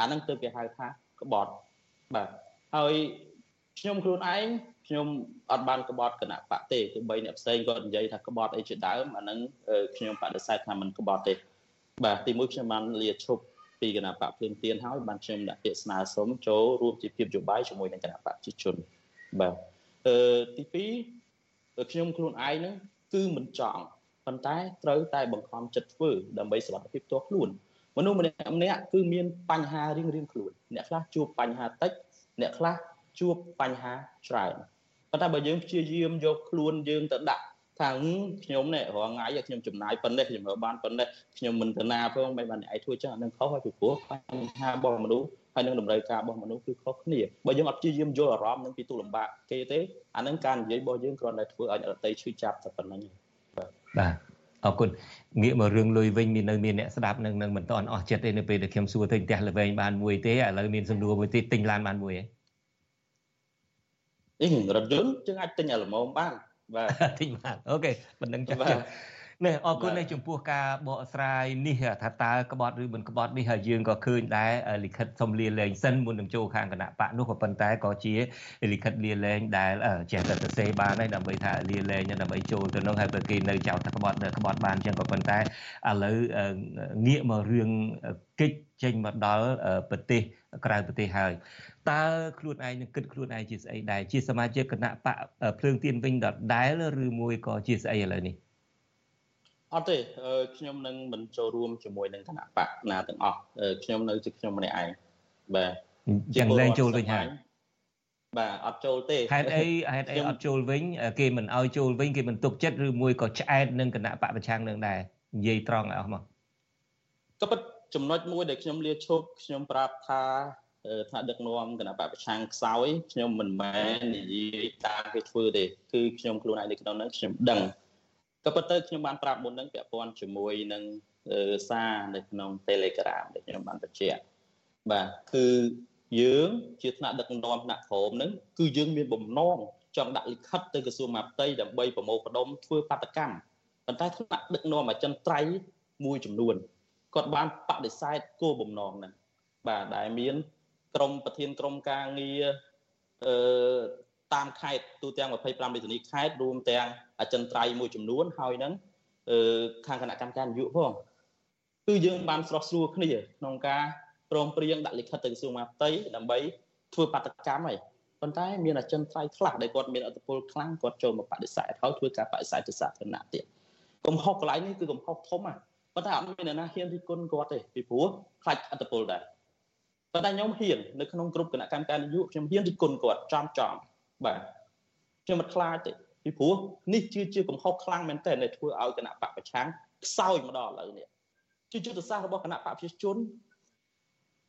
អាហ្នឹងទើបគេហៅថាក្បត់បាទហើយខ្ញុំខ្លួនឯងខ្ញុំអត់បានក្បត់គណៈបកទេទោះបីអ្នកផ្សេងគាត់និយាយថាក្បត់អីជាដើមអាហ្នឹងខ្ញុំបដិសេធថាមិនក្បត់ទេបាទទីមួយខ្ញុំបានលាឈប់ ពីគណៈបកភ្លើងទៀនហើយបានខ្ញុំដាក់ពាក្យស្នើសុំចូលរួមជាភាពយោបាយជាមួយនឹងគណៈបកប្រជាជនបាទអឺទី2ខ្ញុំខ្លួនឯងហ្នឹងគឺមិនចង់ប៉ុន្តែត្រូវតែបង្ខំចិត្តធ្វើដើម្បីសុខភាពផ្ទាល់ខ្លួនមនុស្សម្នាក់ម្នាក់គឺមានបញ្ហារៀងរៀងខ្លួនអ្នកខ្លះជួបបញ្ហាតិចអ្នកខ្លះជួបបញ្ហាច្រើនប៉ុន្តែបើយើងព្យាយាមយកខ្លួនយើងទៅដាក់ ថាខ្ញុំនេះរាល់ថ្ងៃខ្ញុំចំណាយប៉ុណ្ណេះខ្ញុំរើបានប៉ុណ្ណេះខ្ញុំមិនទៅណាផងមិនបានឯងធ្វើចឹងអានឹងខុសហើយពីព្រោះបញ្ហារបស់មនុស្សហើយនឹងតម្រូវការរបស់មនុស្សគឺខុសគ្នាបើយើងអត់ព្យាយាមយល់អារម្មណ៍នឹងពីទុលំបាកគេទេអានឹងការនិយាយរបស់យើងគ្រាន់តែធ្វើឲ្យអ្នកដទៃឈឺចាប់តែប៉ុណ្្នឹងបាទអរគុណងាកមករឿងលុយវិញមាននៅមានអ្នកស្ដាប់នឹងនឹងមិនតន់អស់ចិត្តទេនៅពេលដែលខ្ញុំសួរទៅផ្ទះល្វែងបានមួយទេឥឡូវមានសំណួរមួយទៀតទិញឡានបានមួយហ៎អីរថយន្តយើងអាចទិញឲ្យល្មមបាន បាទទិញបានអូខេប៉ុណ្្នឹងចាស់ចាស់ នេះអរគុណនេះចំពោះការបកស្រាយនេះថាតើក្បត់ឬមិនក្បត់នេះហើយយើងក៏ឃើញដែរលិខិតសុំលាលែងសិនមុននឹងចូលខាងគណៈបកនោះក៏ប៉ុន្តែក៏ជាលិខិតលាលែងដែលចេះតែទៅសេបានហើយដើម្បីថាលាលែងដើម្បីចូលទៅនោះហើយបើគេនៅចោលថាក្បត់ក្បត់បានអញ្ចឹងក៏ប៉ុន្តែឥឡូវងាកមករឿងកិច្ចចេញមកដល់ប្រទេសក្រៅប្រទេសហើយតើខ្លួនឯងនឹងគិតខ្លួនឯងជាស្អីដែរជាសមាជិកគណៈបកភ្លើងទៀនវិញដដែលឬមួយក៏ជាស្អីឥឡូវនេះ អត់ទេខ្ញុំនឹងមិនចូលរួមជាមួយនឹងគណៈបកណាទាំងអស់ខ្ញុំនៅជាខ្ញុំម្នាក់ឯងបាទយ៉ាងលែងចូលវិញហើយបាទអត់ចូលទេហេតុអីហេតុអីអត់ចូលវិញ គេមិនអោយចូលវិញគេមិនទុកចិត្តឬមួយក៏ឆ្អែតនឹងគណៈបកប្រឆាំងនឹងដែរនិយាយត្រង់ឲ្យអស់មកក៏ប៉ុតចំណុចមួយដែលខ្ញុំលាឈប់ខ្ញុំប្រាប់ថាថាដឹកនាំគណៈបកប្រឆាំងខ្សោយខ្ញុំមិនមែននិយាយតាមគេធ្វើទេគឺខ្ញុំខ្លួនឯងនៅក្នុងហ្នឹងខ្ញុំដឹង ក៏ប៉ុន្តែខ្ញុំបានប្រាប់មុនហ្នឹងពាក់ព័ន្ធជាមួយនឹងសារនៅក្នុង Telegram ដែលខ្ញុំបានបញ្ជាក់បាទគឺយើងជាថ្នាក់ដឹកនាំថ្នាក់ក្រោមហ្នឹងគឺយើងមានបំណងចង់ដាក់លិខិតទៅក្រសួងមហាផ្ទៃដើម្បីប្រមូលផ្ដុំធ្វើបាតកម្មប៉ុន្តែថ្នាក់ដឹកនាំអចិន្ត្រៃយ៍មួយចំនួនគាត់បានបដិសេធគោលបំណងហ្នឹងបាទដែលមាន ក្រមប្រធានក្រមការងារអឺ តាមខេត្តទូទាំង25រាជធានីខេត្តរួមទាំងអចិន្ត្រៃយ៍មួយចំនួនហើយនឹងអឺខាងគណៈកម្មការនយោបាយផងគឺយើងបានស្រោះស្រួលគ្នាក្នុងការព្រមព្រៀងដាក់លិខិតទៅក្រសួងមហាផ្ទៃដើម្បីធ្វើបាតកម្មហើយប៉ុន្តែមានអចិន្ត្រៃយ៍ខ្លះដែលគាត់មានអធិបុលខ្លាំងគាត់ចូលមកបដិសេធហើយធ្វើការបដិសេធទៅសាធារណៈទៀតកំហុសកន្លែងនេះគឺកំហុសធំហ่ะប៉ុន្តែអត់មានអ្នកណាហ៊ានរិះគន់គាត់ទេពីព្រោះខ្លាចអធិបុលដែរប៉ុន្តែខ្ញុំហ៊ាននៅក្នុងក្រុមគណៈកម្មការនយោបាយខ្ញុំហ៊ានរិះគន់គាត់ចំចំ បាទខ្ញុំមិនខ្លាចទេពីព្រោះនេះជាជាកំហុសខ្លាំងមែនទែនដែលធ្វើឲ្យគណៈបកប្រឆាំងខ្សោយមកដល់ឥឡូវនេះជាយុទ្ធសាស្ត្ររបស់គណៈបកប្រជាជន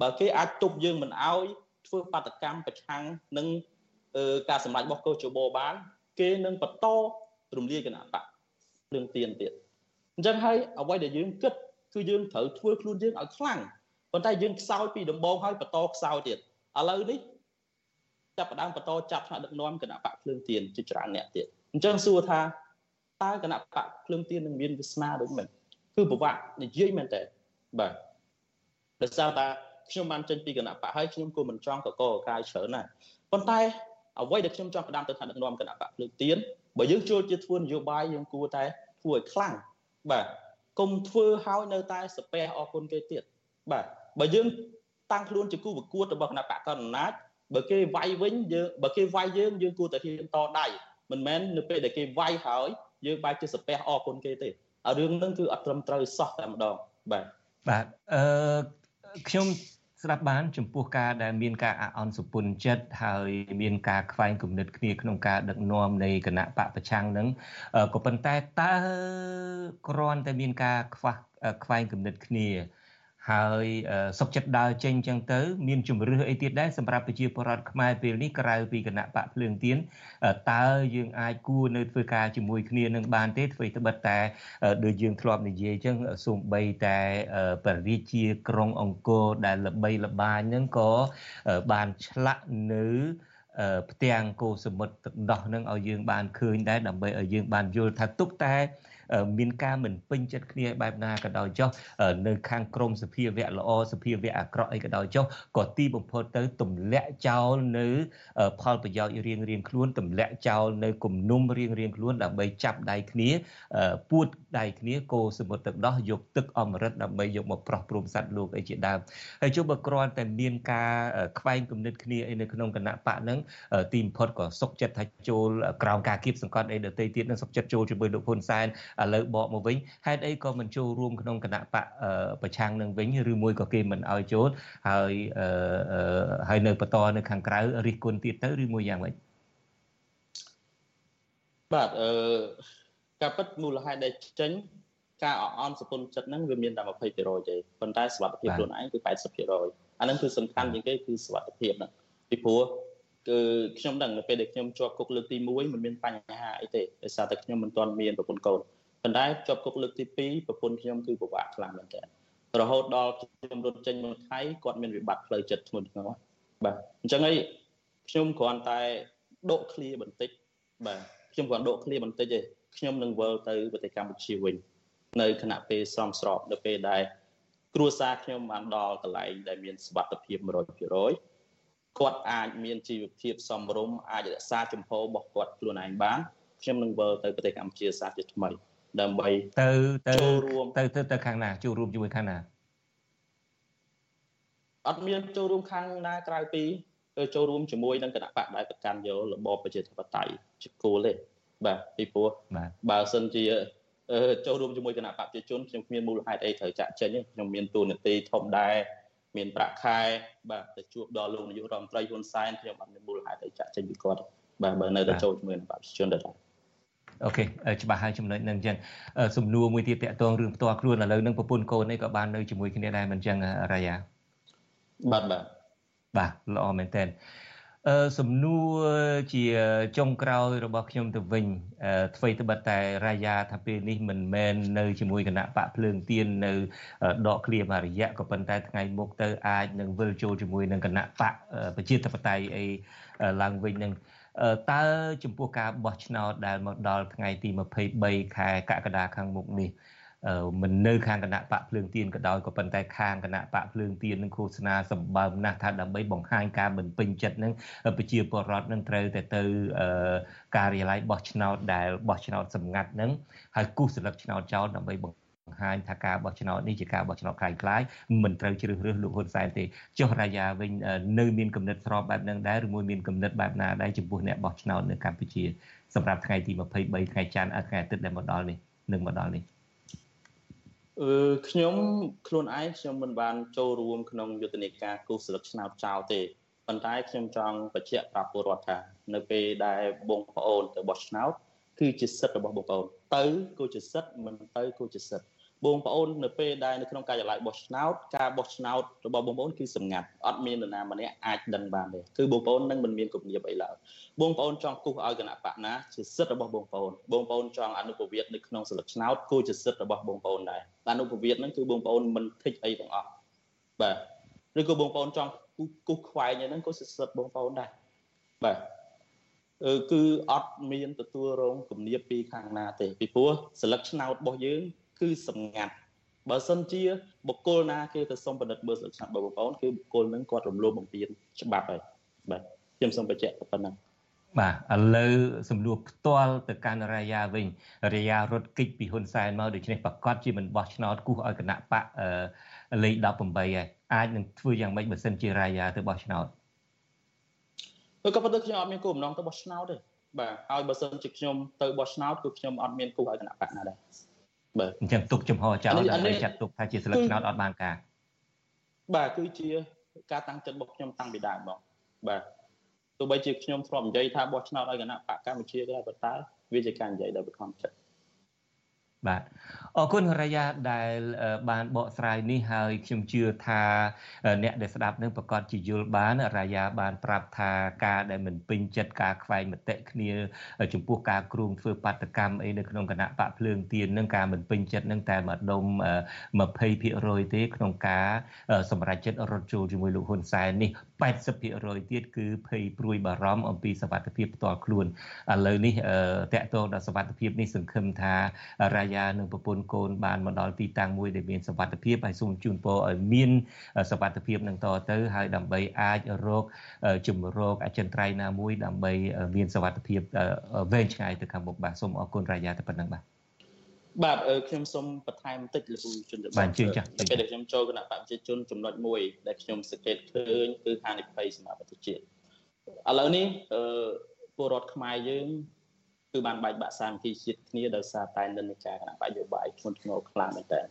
បើគេអាចទប់យើងមិនអោយធ្វើបាតកម្មប្រឆាំងនឹងការសម្ដែងរបស់កោជបបាន គេនឹងបន្តរំលាយគណៈបករឿងទៀនទៀតអញ្ចឹងហើយអ្វីដែលយើងគិតគឺយើងត្រូវធ្វើខ្លួនយើងឲ្យខ្លាំងប៉ុន្តែយើងខ្សោយពីដំបូងហើយបន្តខ្សោយទៀតឥឡូវនេះ ចាប់ផ្ដើមបន្តចាប់ថ្នាក់ដឹកនាំគណៈបកភ្លើងទៀនជាច្រើនអ្នកទៀតអញ្ចឹងសួរថាតើគណៈបកភ្លើងទៀននឹងមានវាសនាដូចមិនគឺប្រវត្តិនិយាយមែនតើបាទដោយសារតែខ្ញុំបានចេញពីគណៈបកហើយខ្ញុំក៏មិនចង់កកកកាយច្រើនណាស់ប៉ុន្តែអ្វីដែលខ្ញុំចង់ផ្ដាំទៅថ្នាក់ដឹកនាំគណៈបកភ្លើងទៀនបើយើងចូលជាធ្វើនយោបាយយើងគួរតែធ្វើឲ្យខ្លាំងបាទគុំធ្វើឲ្យនៅតែស្ពះអរគុណគេទៀតបាទបើយើងតាំងខ្លួនជាគូប្រកួតរបស់គណៈបកកណ្ដាលអំណាច បើគេវាយវិញយើងបើគេវាយយើងយើងគួរតែហ៊ានតដៃមិនមែននៅពេលដែលគេវាយហើយយើងបែរជាស្ពះអរគុណគេទេហើយរឿងហ្នឹងគឺអត់ត្រឹមត្រូវសោះតែម្ដងបាទបាទអឺខ្ញុំស្ដាប់បានចំពោះការដែលមានការអអន់សុពន្ធចិត្តហើយមានការខ្វែងគំនិតគ្នាក្នុងការដឹកនាំនៃគណៈបកប្រឆាំងនឹងក៏ប៉ុន្តែតើគ្រាន់តែមានការខ្វះខ្វែងគំនិតគ្នា ហើយសុកចិត្តដើរចេញចឹងទៅ មានជំរឿសអីទៀតដែរសម្រាប់ប្រជាពលរដ្ឋខ្មែរពេលនេះក្រៅពីគណៈបកភ្លើងទៀនតើយើងអាចគួរនៅធ្វើការជាមួយគ្នានឹងបានទេធ្វើត្បិតតែដូចយើងធ្លាប់និយាយចឹងសូម្បីតែបរិយាជាក្រុងអង្គរដែលល្បីល្បាញហ្នឹងក៏បានឆ្លាក់នៅផ្ទាំងគោសមុទ្រទឹកដោះនឹងឲ្យយើងបានឃើញដែរដើម្បីឲ្យយើងបានយល់ថាទុកតែ មានការមិនពេញចិត្តគ្នាបែបណាក៏ដោយចុះនៅខាងក្រមសភាវៈល្អសភាវៈអាក្រក់អីក៏ដោយចុះក៏ទីបំផុតទៅទម្លាក់ចោលនៅ ផលប្រយោជន៍រៀងរៀងខ្លួនទម្លាក់ចោលនៅគំនុំរៀងរៀងខ្លួនដើម្បីចាប់ដៃគ្នាពួតដៃគ្នាគោសមុទ្រទឹកដោះយកទឹកអមរិតដើម្បីយកមកប្រោះព្រំសัตว์លោកអីជាដើមហើយចុះបើគ្រាន់តែមានការខ្វែងគំនិតគ្នាអីនៅក្នុងគណៈបកហ្នឹងទីបំផុតក៏សុកចិត្តថាចូលក្រោមការគៀបសង្កត់អីដទៃទៀតនឹងសុកចិត្តចូលជាមួយលោកហ៊ុនសែនឥឡូវបកមកវិញហេតុអីក៏មិនចូលរួមក្នុងគណៈបកប្រឆាំងនឹងវិញឬមួយក៏គេមិនឲ្យចូលហើយហើយនៅបន្តនៅខាងក្រៅរិះគន់ទៀតទៅឬមួយយ៉ាងម៉េចបាទអឺការពិតមូលហេតុដែលចេញការអអន់សពុនចិត្តហ្នឹងវាមានតែ20%ទេប៉ុន្តែសុខភាពខ្លួនឯងគឺ80%អាហ្នឹងគឺសំខាន់ជាងគេគឺសុខភាពហ្នឹងពីព្រោះគឺខ្ញុំដឹងនៅពេលដែលខ្ញុំជាប់គុកលើកទី1មិនមានបញ្ហាអីទេដោយសារតែខ្ញុំមិនទាន់មានប្រពន្ធកូន ប៉ុន្តែជាប់គុកលើកទី2ប្រពន្ធខ្ញុំគឺពិបាកខ្លាំងមែនតើរហូតដល់ខ្ញុំរត់ចេញមកថៃគាត់មានវិបត្តិផ្លូវចិត្តធ្ងន់ធ្ងរបាទអញ្ចឹងហើយខ្ញុំគ្រាន់តែដកឃ្លាបន្តិចបាទខ្ញុំគ្រាន់ដកឃ្លាបន្តិចទេខ្ញុំនឹងវិលទៅប្រទេសកម្ពុជាវិញនៅគណៈពេលសំស្របនៅពេលដែលគ្រួសារខ្ញុំបានដល់កន្លែងដែលមានសុខភាព100%គាត់អាចមានជីវភាពសមរម្យអាចរក្សាជំហររបស់គាត់ខ្លួនឯងបានខ្ញុំនឹងវិលទៅប្រទេសកម្ពុជាសាជាថ្មី ដើម្បីទៅទៅចូលរួមទៅទៅទៅខាងណាចូលរួមជាមួយខាងណាអត់មានចូលរួមខាងណាក្រៅពីចូលរួមជាមួយនឹងគណៈបកដែលប្រកាន់យករបបប្រជាធិបតេយ្យជាគោលទេបាទពីព្រោះបើសិនជាចូលរួមជាមួយគណៈបកប្រជាជនខ្ញុំគ្មានមូលហេតុអីត្រូវចាក់ចេញទេខ្ញុំមានទូនាទីធំដែរមានប្រាក់ខែបាទទៅជួបដល់លោកនាយករដ្ឋមន្ត្រីហ៊ុនសែនខ្ញុំអត់មានមូលហេតុអីចាក់ចេញពីគាត់បាទបើនៅតែចូលជាមួយនឹងបកប្រជាជនដែរ អូខេច្បាស់ហើយចំណុចហ្នឹងអញ្ចឹងសំណួរមួយទៀតតកតងរឿងផ្ទាល់ខ្លួនឥឡូវហ្នឹងប្រពន្ធកូននេះក៏បាននៅជាមួយគ្នាដែរមិនអញ្ចឹងរាយាបាទបាទបាទល្អមែនតើអឺសំណួរជាចុងក្រោយរបស់ខ្ញុំទៅវិញអ្វីត្បិតតែរាយាថាពេលនេះមិនមែននៅជាមួយគណៈបកភ្លើងទៀននៅដកឃ្លាមួយរយៈក៏ប៉ុន្តែថ្ងៃមុខទៅអាចនឹងវិលចូលជាមួយនឹងគណៈបកប្រជាធិបតេយ្យអីឡើងវិញនឹង តើចំពោះការបោះឆ្នោតដែលមកដល់ថ្ងៃទី23ខែកក្កដាខាងមុខនេះមិននៅខាងគណៈបកភ្លើងទៀនក៏ដោយក៏ប៉ុន្តែខាងគណៈបកភ្លើងទៀននឹងឃោសនាសម្បើមណាស់ថាដើម្បីបង្ហាញការមិនពេញចិត្តនឹងប្រជាពលរដ្ឋនឹងត្រូវតែទៅការិយាល័យបោះឆ្នោតដែលបោះឆ្នោតសម្ងាត់នឹងហើយគូសស្លឹកឆ្នោតចោលដើម្បីបង្បង្ហាញថាការបោះឆ្នោតនេះជាការបោះឆ្នោតคล้ายៗមិនត្រូវជ្រើសរើសលោកហ៊ុនសែនទេចុះរាយាវិញនៅមានគំនិតស្របបែបហ្នឹងដែរឬមួយមានគំនិតបែបណាដែរចំពោះអ្នកបោះឆ្នោតនៅកម្ពុជាសម្រាប់ថ្ងៃទី23ថ្ងៃច័ន្ទថ្ងៃអាទិត្យដែលមកដល់នេះនឹងមកដល់នេះអឺខ្ញុំខ្លួនឯងខ្ញុំមិនបានចូលរួមក្នុងយុទ្ធនាការគូសស្លឹកឆ្នោតចោលទេប៉ុន្តែខ្ញុំចង់បញ្ជាក់ប្រាប់ពលរដ្ឋថានៅពេលដែលបងប្អូនទៅបោះឆ្នោតគឺជាសិទ្ធិរបស់បងប្អូនទៅក៏ជាសិទ្ធិមិនទៅក៏ជាសិទ្ធិ បងប្អូននៅពេលដែលនៅក្នុងការិយាល័យបោះឆ្នោតការបោះឆ្នោតរបស់បងប្អូនគឺសម្ងាត់អត់មាននរណាម្នាក់អាចដឹងបានទេគឺបងប្អូននឹងមិនមានគំនាបអីឡើយបងប្អូនចង់គូសឲ្យគណៈបកណាជាសិទ្ធិរបស់បងប្អូនបងប្អូនចង់អនុប្រវត្តិនៅក្នុងសិលឹកឆ្នោតគូជាសិទ្ធិរបស់បងប្អូនដែរអនុប្រវត្តិហ្នឹងគឺបងប្អូនមិន thích អីទាំងអស់បាទឬក៏បងប្អូនចង់គូសខ្វែងហ្នឹងក៏សិទ្ធិបងប្អូនដែរបាទអឺគឺអត់មានទទួលរងគំនាបពីខាងណាទេពីព្រោះសិលឹកឆ្នោតរបស់យើង គឺសម្ងាត់បើសិនជាបុគ្គលណាគេទៅសុំពិនិត្យមើលស្លឹកឆ្នោតបងប្អូនគឺបុគ្គលនឹងគាត់រំលោភបំពានច្បាប់ហើយបាទខ្ញុំសូមបញ្ជាក់ប៉ុណ្ណឹងបាទឥឡូវសំណួរផ្ទាល់ទៅកាន់រាយាវិញរាយារត់គេចពីហ៊ុនសែនមកដូច្នេះប្រកាសជាមិនបោះឆ្នោតគូសឲ្យគណៈបកលេខ18ហើយអាចនឹងធ្វើយ៉ាងម៉េចបើសិនជារាយាទៅបោះឆ្នោតក៏ប៉ុន្តែខ្ញុំអត់មានគោលបំណងទៅបោះឆ្នោតទេបាទហើយបើសិនជាខ្ញុំទៅបោះឆ្នោតគឺខ្ញុំអត់មានគូសឲ្យគណៈបកណាដែរ បាទអញ្ចឹងទុកចំហចោលដើម្បីចាត់ទុកថាជាស្លឹកឆ្នោតអត់បានការបាទគឺជាការតាំងចិត្តរបស់ខ្ញុំតាំងពីដើមមកបាទទោះបីជាខ្ញុំធ្លាប់និយាយថាបោះឆ្នោតឲ្យគណៈបកកម្ពុជាក៏ដោយប៉ុន្តែវាជាការនិយាយដោយបខំចិត្ត បាទអរគុណរាយាដែលបានបកស្រាយនេះហើយខ្ញុំជឿថាអ្នកដែលស្ដាប់នឹងប្រកាសជាយល់បានរាយាបានប្រាប់ថាការដែលមិនពេញចិត្តការខ្វែងមតិគ្នាចំពោះការគ្រោងធ្វើបាតកម្មអីនៅក្នុងគណៈបកភ្លើងទៀននឹងការមិនពេញចិត្តនឹងតែម្ដុំ20%ទេក្នុងការសម្រេចចិត្តរត់ចូលជាមួយលោកហ៊ុនសែននេះ80%ទៀតគឺភ័យព្រួយបារម្ភអំពីសវត្ថិភាពផ្ទាល់ខ្លួនឥឡូវនេះតកតងដល់សវត្ថិភាពនេះសង្ឃឹមថារាយានិងប្រពន្ធកូនបានមកដល់ទីតាំងមួយដែលមានសវត្ថិភាពហើយសូមជូនពរឲ្យមានសវត្ថិភាពនឹងតទៅហើយដើម្បីអាចរកជំរកអចិន្ត្រៃយ៍ណាមួយដើម្បីមានសវត្ថិភាពវែងឆ្ងាយទៅខាងមុខបាទសូមអរគុណរាយាតែប៉ុណ្្នឹងបាទបាទខ្ញុំសូមបន្ថែមបន្តិចលោកជនបាទជឿចាស់ពេលដែលខ្ញុំចូលគណៈបព្វជិជនចំណុចមួយដែលខ្ញុំសង្កេតឃើញគឺហានិភ័យសម្រាប់ប្រទេសជាតិឥឡូវនេះអឺពលរដ្ឋខ្មែរយើង គឺបានបែកបាក់សាមគ្គីជាតិគ្នាដោយសារតែនិន្នាការគណៈបកយោបាយធ្ងន់ធ្ងរខ្លាំងមែនតើ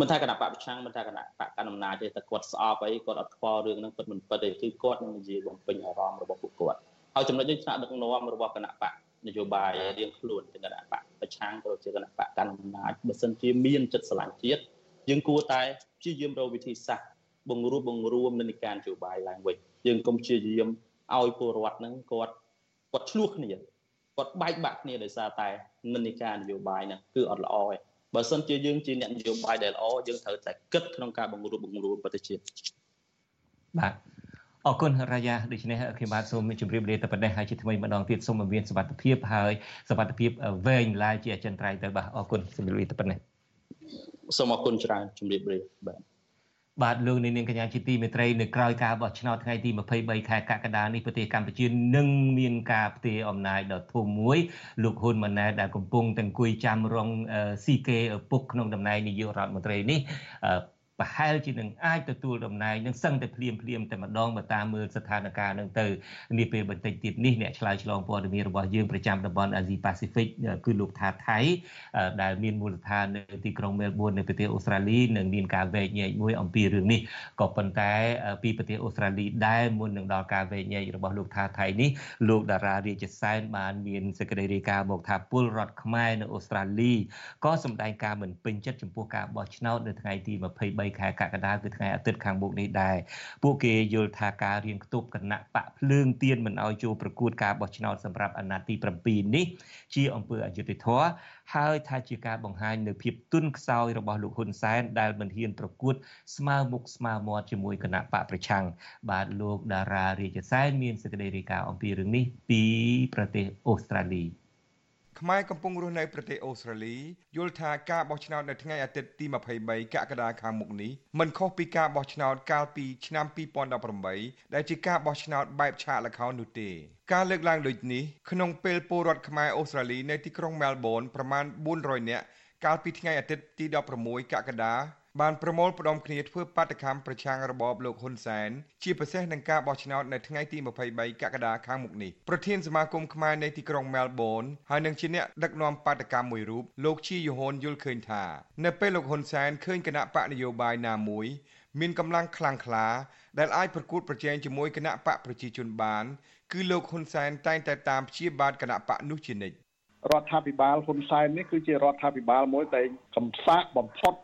មិនថាគណៈបកប្រឆាំងមិនថាគណៈបកកណ្ដាលអំណាចទេតែគាត់ស្អប់អីគាត់អត់ខ្វល់រឿងហ្នឹងពិតមិនពិតទេគឺគាត់នឹងនិយាយបំពេញអារម្មណ៍របស់ពួកគាត់ហើយចំណុចនេះថ្នាក់ដឹកនាំរបស់គណៈបកនយោបាយរៀងខ្លួនទាំងគណៈបកប្រឆាំងក៏ជាគណៈបកកណ្ដាលអំណាចបើសិនជាមានចិត្តស្រឡាញ់ជាតិយើងគួរតែព្យាយាមរកវិធីសាស្ត្របង្រួបបង្រួមនិន្នាការនយោបាយឡើងវិញយើងកុំព្យាយាមឲ្យពលរដ្ឋហ្នឹងគាត់គាត់ឆ្លោះគ្នា គាត់បែកបាក់គ្នាដោយសារតែនិន្នាការនយោបាយហ្នឹងគឺអត់ល្អទេបើសិនជាយើងជាអ្នកនយោបាយដែលល្អយើងត្រូវតែគិតក្នុងការបង្រួបបង្រួមប្រទេសជាតិបាទអរគុណរាយាដូច្នេះខ្ញុំបាទសូមជម្រាបលាតែប៉ុណ្ណេះហើយជាថ្មីម្ដងទៀតសូមឲ្យមានសុវត្ថិភាពហើយសុវត្ថិភាពវែងឡាយជាអចិន្ត្រៃយ៍ទៅបាទអរគុណជម្រាបលាតែប៉ុណ្ណេះសូមអរគុណច្រើនជម្រាបលាបាទ បាទលោកនាងកញ្ញាជាទីមេត្រីនៅក្រៅការបោះឆ្នោតថ្ងៃទី23ខែកក្កដានេះប្រទេសកម្ពុជានឹងមានការផ្ទេរអំណាចដ៏ធំមួយលោកហ៊ុនម៉ាណែតដែលកំពុងតែអង្គុយចាំរងស៊ីគេឪពុកក្នុងតំណែងនាយករដ្ឋមន្ត្រីនេះ ប្រហែលជានឹងអាចទទួលតំណែងនឹងសឹងតែភ្លាមភ្លាមតែម្ដងបើតាមមើលស្ថានភាពនឹងទៅនេះពេលបន្តិចទៀតនេះអ្នកឆ្លើយឆ្លងព័ត៌មានរបស់យើងប្រចាំតំបន់អាស៊ីប៉ាស៊ីហ្វិកគឺលោកថាថៃដែលមានមូលដ្ឋាននៅទីក្រុងមែលប៊ននៅប្រទេសអូស្ត្រាលីនឹងមានការវែកញែកមួយអំពីរឿងនេះក៏ប៉ុន្តែពីប្រទេសអូស្ត្រាលីដែរមុននឹងដល់ការវែកញែករបស់លោកថាថៃនេះលោកតារារាជសែនបានមានសេចក្តីរាយការណ៍មកថាពលរដ្ឋខ្មែរនៅអូស្ត្រាលីក៏សម្ដែងការមិនពេញចិត្តចំពោះការបោះឆ្នោតនៅថ្ងៃទី23ខែកក្កដាគឺថ្ងៃអាទិត្យខាងមុខនេះដែរពួកគេយល់ថាការរៀងគប់គណៈបកភ្លើងទៀនមិនអោយចូលប្រកួតការបោះឆ្នោតសម្រាប់អាណត្តិទី7នេះជាអង្គើអយុធធរហើយថាជាការបង្ហាញនៅភាពទុនខ្សោយរបស់លោកហ៊ុនសែនដែលមិនហ៊ានប្រកួតស្មើមុខស្មើមាត់ជាមួយគណៈបកប្រឆាំងបាទលោកតារារាជសែនមានសេចក្តីរាយការណ៍អំពីរឿងនេះពីប្រទេសអូស្ត្រាលី ខ្មែរកំពុងរស់នៅប្រទេសអូស្ត្រាលីយល់ថាការបោះឆ្នោតនៅថ្ងៃអាទិត្យទី23កក្កដាខាងមុខនេះមិនខុសពីការបោះឆ្នោតកាលពីឆ្នាំ2018ដែលជាការបោះឆ្នោតបែបឆាកល្ខោននោះទេការលើកឡើងដូចនេះក្នុងពេលពលរដ្ឋខ្មែរអូស្ត្រាលីនៅទីក្រុងមែលប៊នប្រមាណ400នាក់កាលពីថ្ងៃអាទិត្យទី16កក្កដា បានប្រមូលផ្ដុំគ្នាធ្វើបាតកម្មប្រឆាំងរបបលោកហ៊ុនសែនជាពិសេសនឹងការបោះឆ្នោតនៅថ្ងៃទី23កក្កដាខាងមុខនេះប្រធានសមាគមខ្មែរនៅទីក្រុងមែលប៊នហើយនឹងជាអ្នកដឹកនាំបាតកម្មមួយរូបលោកជាយូហុនយល់ឃើញថានៅពេលលោកហ៊ុនសែនឃើញគណៈបកនយោបាយណាមួយមានកម្លាំងខ្លាំងក្លាដែលអាចប្រកួតប្រជែងជាមួយគណៈបកប្រជាជនបាន គឺលោកហ៊ុនសែនតែងតែតាមព្យាបាទគណៈបកនោះជានិច្ចរដ្ឋាភិបាលហ៊ុនសែននេះគឺជារដ្ឋាភិបាលមួយដែលកំសាកបំផុត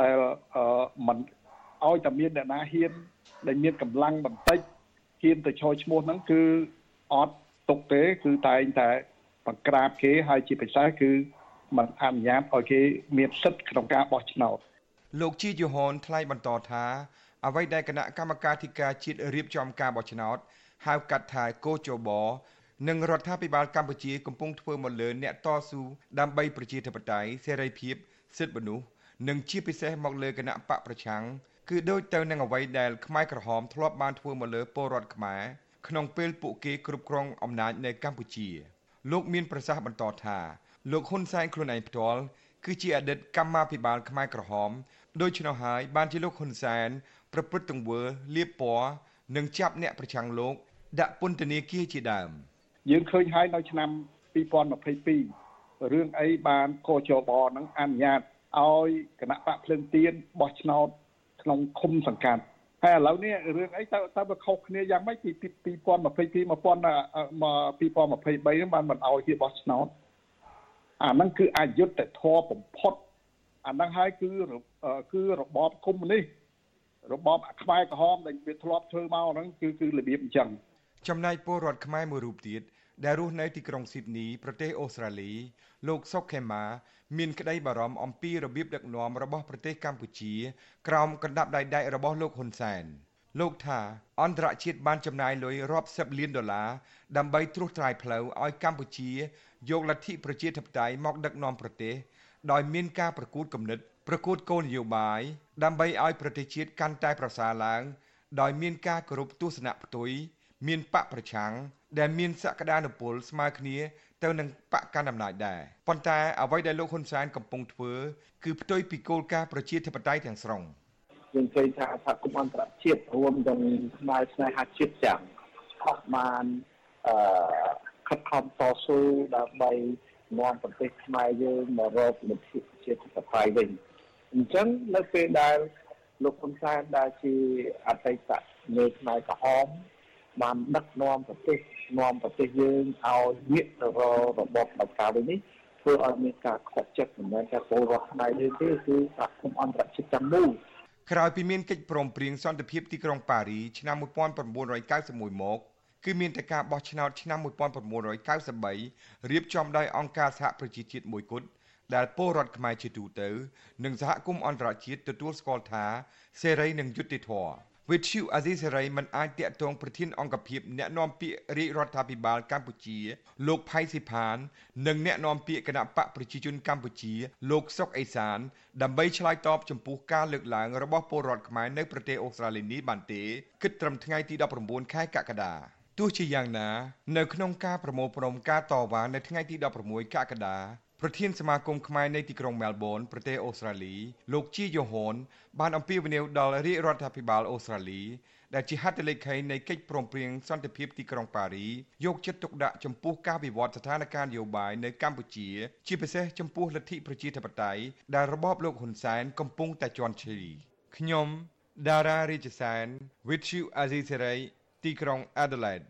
ដែលមិនឲ្យតែមានអ្នកណាហ៊ាន ដែលមានកម្លាំងបន្តិចហ៊ានទៅឈរឈ្មោះហ្នឹងគឺអត់ទុកទេ គឺតែងតែបង្ក្រាបគេហើយជាពិសេសគឺមិនអនុញ្ញាតឲ្យគេមានសិទ្ធិក្នុងការបោះឆ្នោតលោកជីយូហនថ្លែងបន្តថាអ្វីដែលគណៈកម្មការធិការជាតិរៀបចំការបោះឆ្នោតហៅកាត់ថាកោជបនិងរដ្ឋាភិបាលកម្ពុជាកំពុងធ្វើមកលើអ្នកតស៊ូដើម្បីប្រជាធិបតេយ្យសេរីភាពសិទ្ធិមនុស្ស និងជាពិសេសមកលើគណៈបកប្រឆាំងគឺដូចទៅនឹងអ្វីដែលខ្មែរក្រហមធ្លាប់បានធ្វើមកលើពលរដ្ឋខ្មែរក្នុងពេលពួកគេគ្រប់គ្រងអំណាចនៅកម្ពុជា លោកមានប្រសាសន៍បន្តថាលោកហ៊ុនសែនខ្លួនឯងផ្ទាល់គឺជាអតីតកម្មាភិបាលខ្មែរក្រហមដូច្នោះហើយបានជាលោកហ៊ុនសែនប្រព្រឹត្តទង្វើលៀបពណ៌និងចាប់អ្នកប្រឆាំងលោកដាក់ពន្ធនាគារជាដើមយើងឃើញហើយនៅឆ្នាំ2022រឿងអីបានកោជបនឹងអនុញ្ញាត ឲ្យគណៈបកភ្លើងទៀនបោះឆ្នោតក្នុងឃុំសង្កាត់ហើយឥឡូវនេះរឿងអីតើតើវាខុសគ្នាយ៉ាងម៉េចពី2022 2023បានមិនឲ្យគេបោះឆ្នោតអាហ្នឹងគឺអយុត្តិធម៌បំផុតអាហ្នឹងហើយគឺគឺរបបកុម្មុយនីសរបបខ្មែរក្រហមដែលវាធ្លាប់ធ្វើមកហ្នឹងគឺគឺរបៀបអញ្ចឹងចំណែកពលរដ្ឋខ្មែរមួយរូបទៀត ដែលរស់នៅទីក្រុងស៊ីដនីប្រទេសអូស្ត្រាលី លោកសុកខេម៉ាមានក្តីបារម្ភអំពីរបៀបដឹកនាំរបស់ប្រទេសកម្ពុជា ក្រោមកណ្ដាប់ដៃដែករបស់លោកហ៊ុនសែនលោកថាអន្តរជាតិបានចំណាយលុយរាប់សិបលានដុល្លារដើម្បីត្រួសត្រាយផ្លូវឲ្យកម្ពុជាយកលទ្ធិប្រជាធិបតេយ្យមកដឹកនាំប្រទេស ដោយមានការប្រកួតគំនិតប្រកួតគោលនយោបាយដើម្បីឲ្យប្រទេសជាតិកាន់តែប្រសើរឡើង ដោយមានការគោរពទស្សនៈផ្ទុយមានបកប្រឆាំង ដែលមានសក្តានុពលស្មើគ្នាទៅនឹងបកកណ្ដាលអំណាចដែរប៉ុន្តែអ្វីដែលលោកហ៊ុនសែនកំពុងធ្វើគឺផ្ទុយពីគោលការណ៍ប្រជាធិបតេយ្យទាំងស្រុងយើងឃើញថាសហគមន៍អន្តរជាតិរួមទាំងផ្នែកស្នេហាជាតិទាំងខុសបានអឺខិតខំតស៊ូដើម្បីនាំប្រទេសខ្មែរយើងមករកលទ្ធិប្រជាធិបតេយ្យវិញអញ្ចឹងនៅពេលដែលលោកហ៊ុនសែនដែលជាអតីតនាយខ្មែរក្រហម បានដឹកនាំប្រទេសនាំប្រទេសយើងឲ្យងាកទៅរករបបផ្ដាច់ការវិញនេះធ្វើឲ្យមានការខកចិត្តមិនមែនតែពលរដ្ឋខ្មែរយើងទេគឺសហគមន៍អន្តរជាតិទាំងមូលក្រោយពីមានកិច្ចព្រមព្រៀងសន្តិភាពទីក្រុងប៉ារីឆ្នាំ1991មកគឺមានតែការបោះឆ្នោតឆ្នាំ1993រៀបចំដោយអង្គការសហប្រជាជាតិមួយគត់ដែលពលរដ្ឋខ្មែរជាទូទៅ និងសហគមន៍អន្តរជាតិទទួលស្គាល់ថាសេរីនិងយុត្តិធម៌ វិទ្យុអាស៊ីសេរីមិនអាចតាក់ទងប្រធានអង្គភិបអ្នកណែនាំពាក្យរាជរដ្ឋាភិបាលកម្ពុជា លោកផៃស៊ីផាន និងអ្នកណែនាំពាក្យគណៈបកប្រជាជនកម្ពុជា លោកសុកអេសាន ដើម្បីឆ្លើយតបចំពោះការលើកឡើងរបស់ពលរដ្ឋខ្មែរនៅប្រទេសអូស្ត្រាលីនេះបានទេគិតត្រឹមថ្ងៃទី19ខែកក្កដាទោះជាយ៉ាងណា នៅក្នុងការប្រមូលផ្តុំការតវ៉ានៅថ្ងៃទី16កក្កដា ប្រធានសមាគមខ្មែរនៃទីក្រុងមែលប៊នប្រទេសអូស្ត្រាលីលោកជាយ៉ូហនបានអំពាវនាវដល់រាជរដ្ឋាភិបាលអូស្ត្រាលីដែលជាហត្ថលេខីនៃកិច្ចព្រមព្រៀងសន្តិភាពទីក្រុងប៉ារីយកចិត្តទុកដាក់ចំពោះការវិវត្តស្ថានភាពនយោបាយនៅកម្ពុជា ជាពិសេសចំពោះលទ្ធិប្រជាធិបតេយ្យដែលរបបលោកហ៊ុនសែនកំពុងតែជន់ឈីខ្ញុំដារ៉ារាជសែន With you Azizi Serai ទីក្រុង Adelaide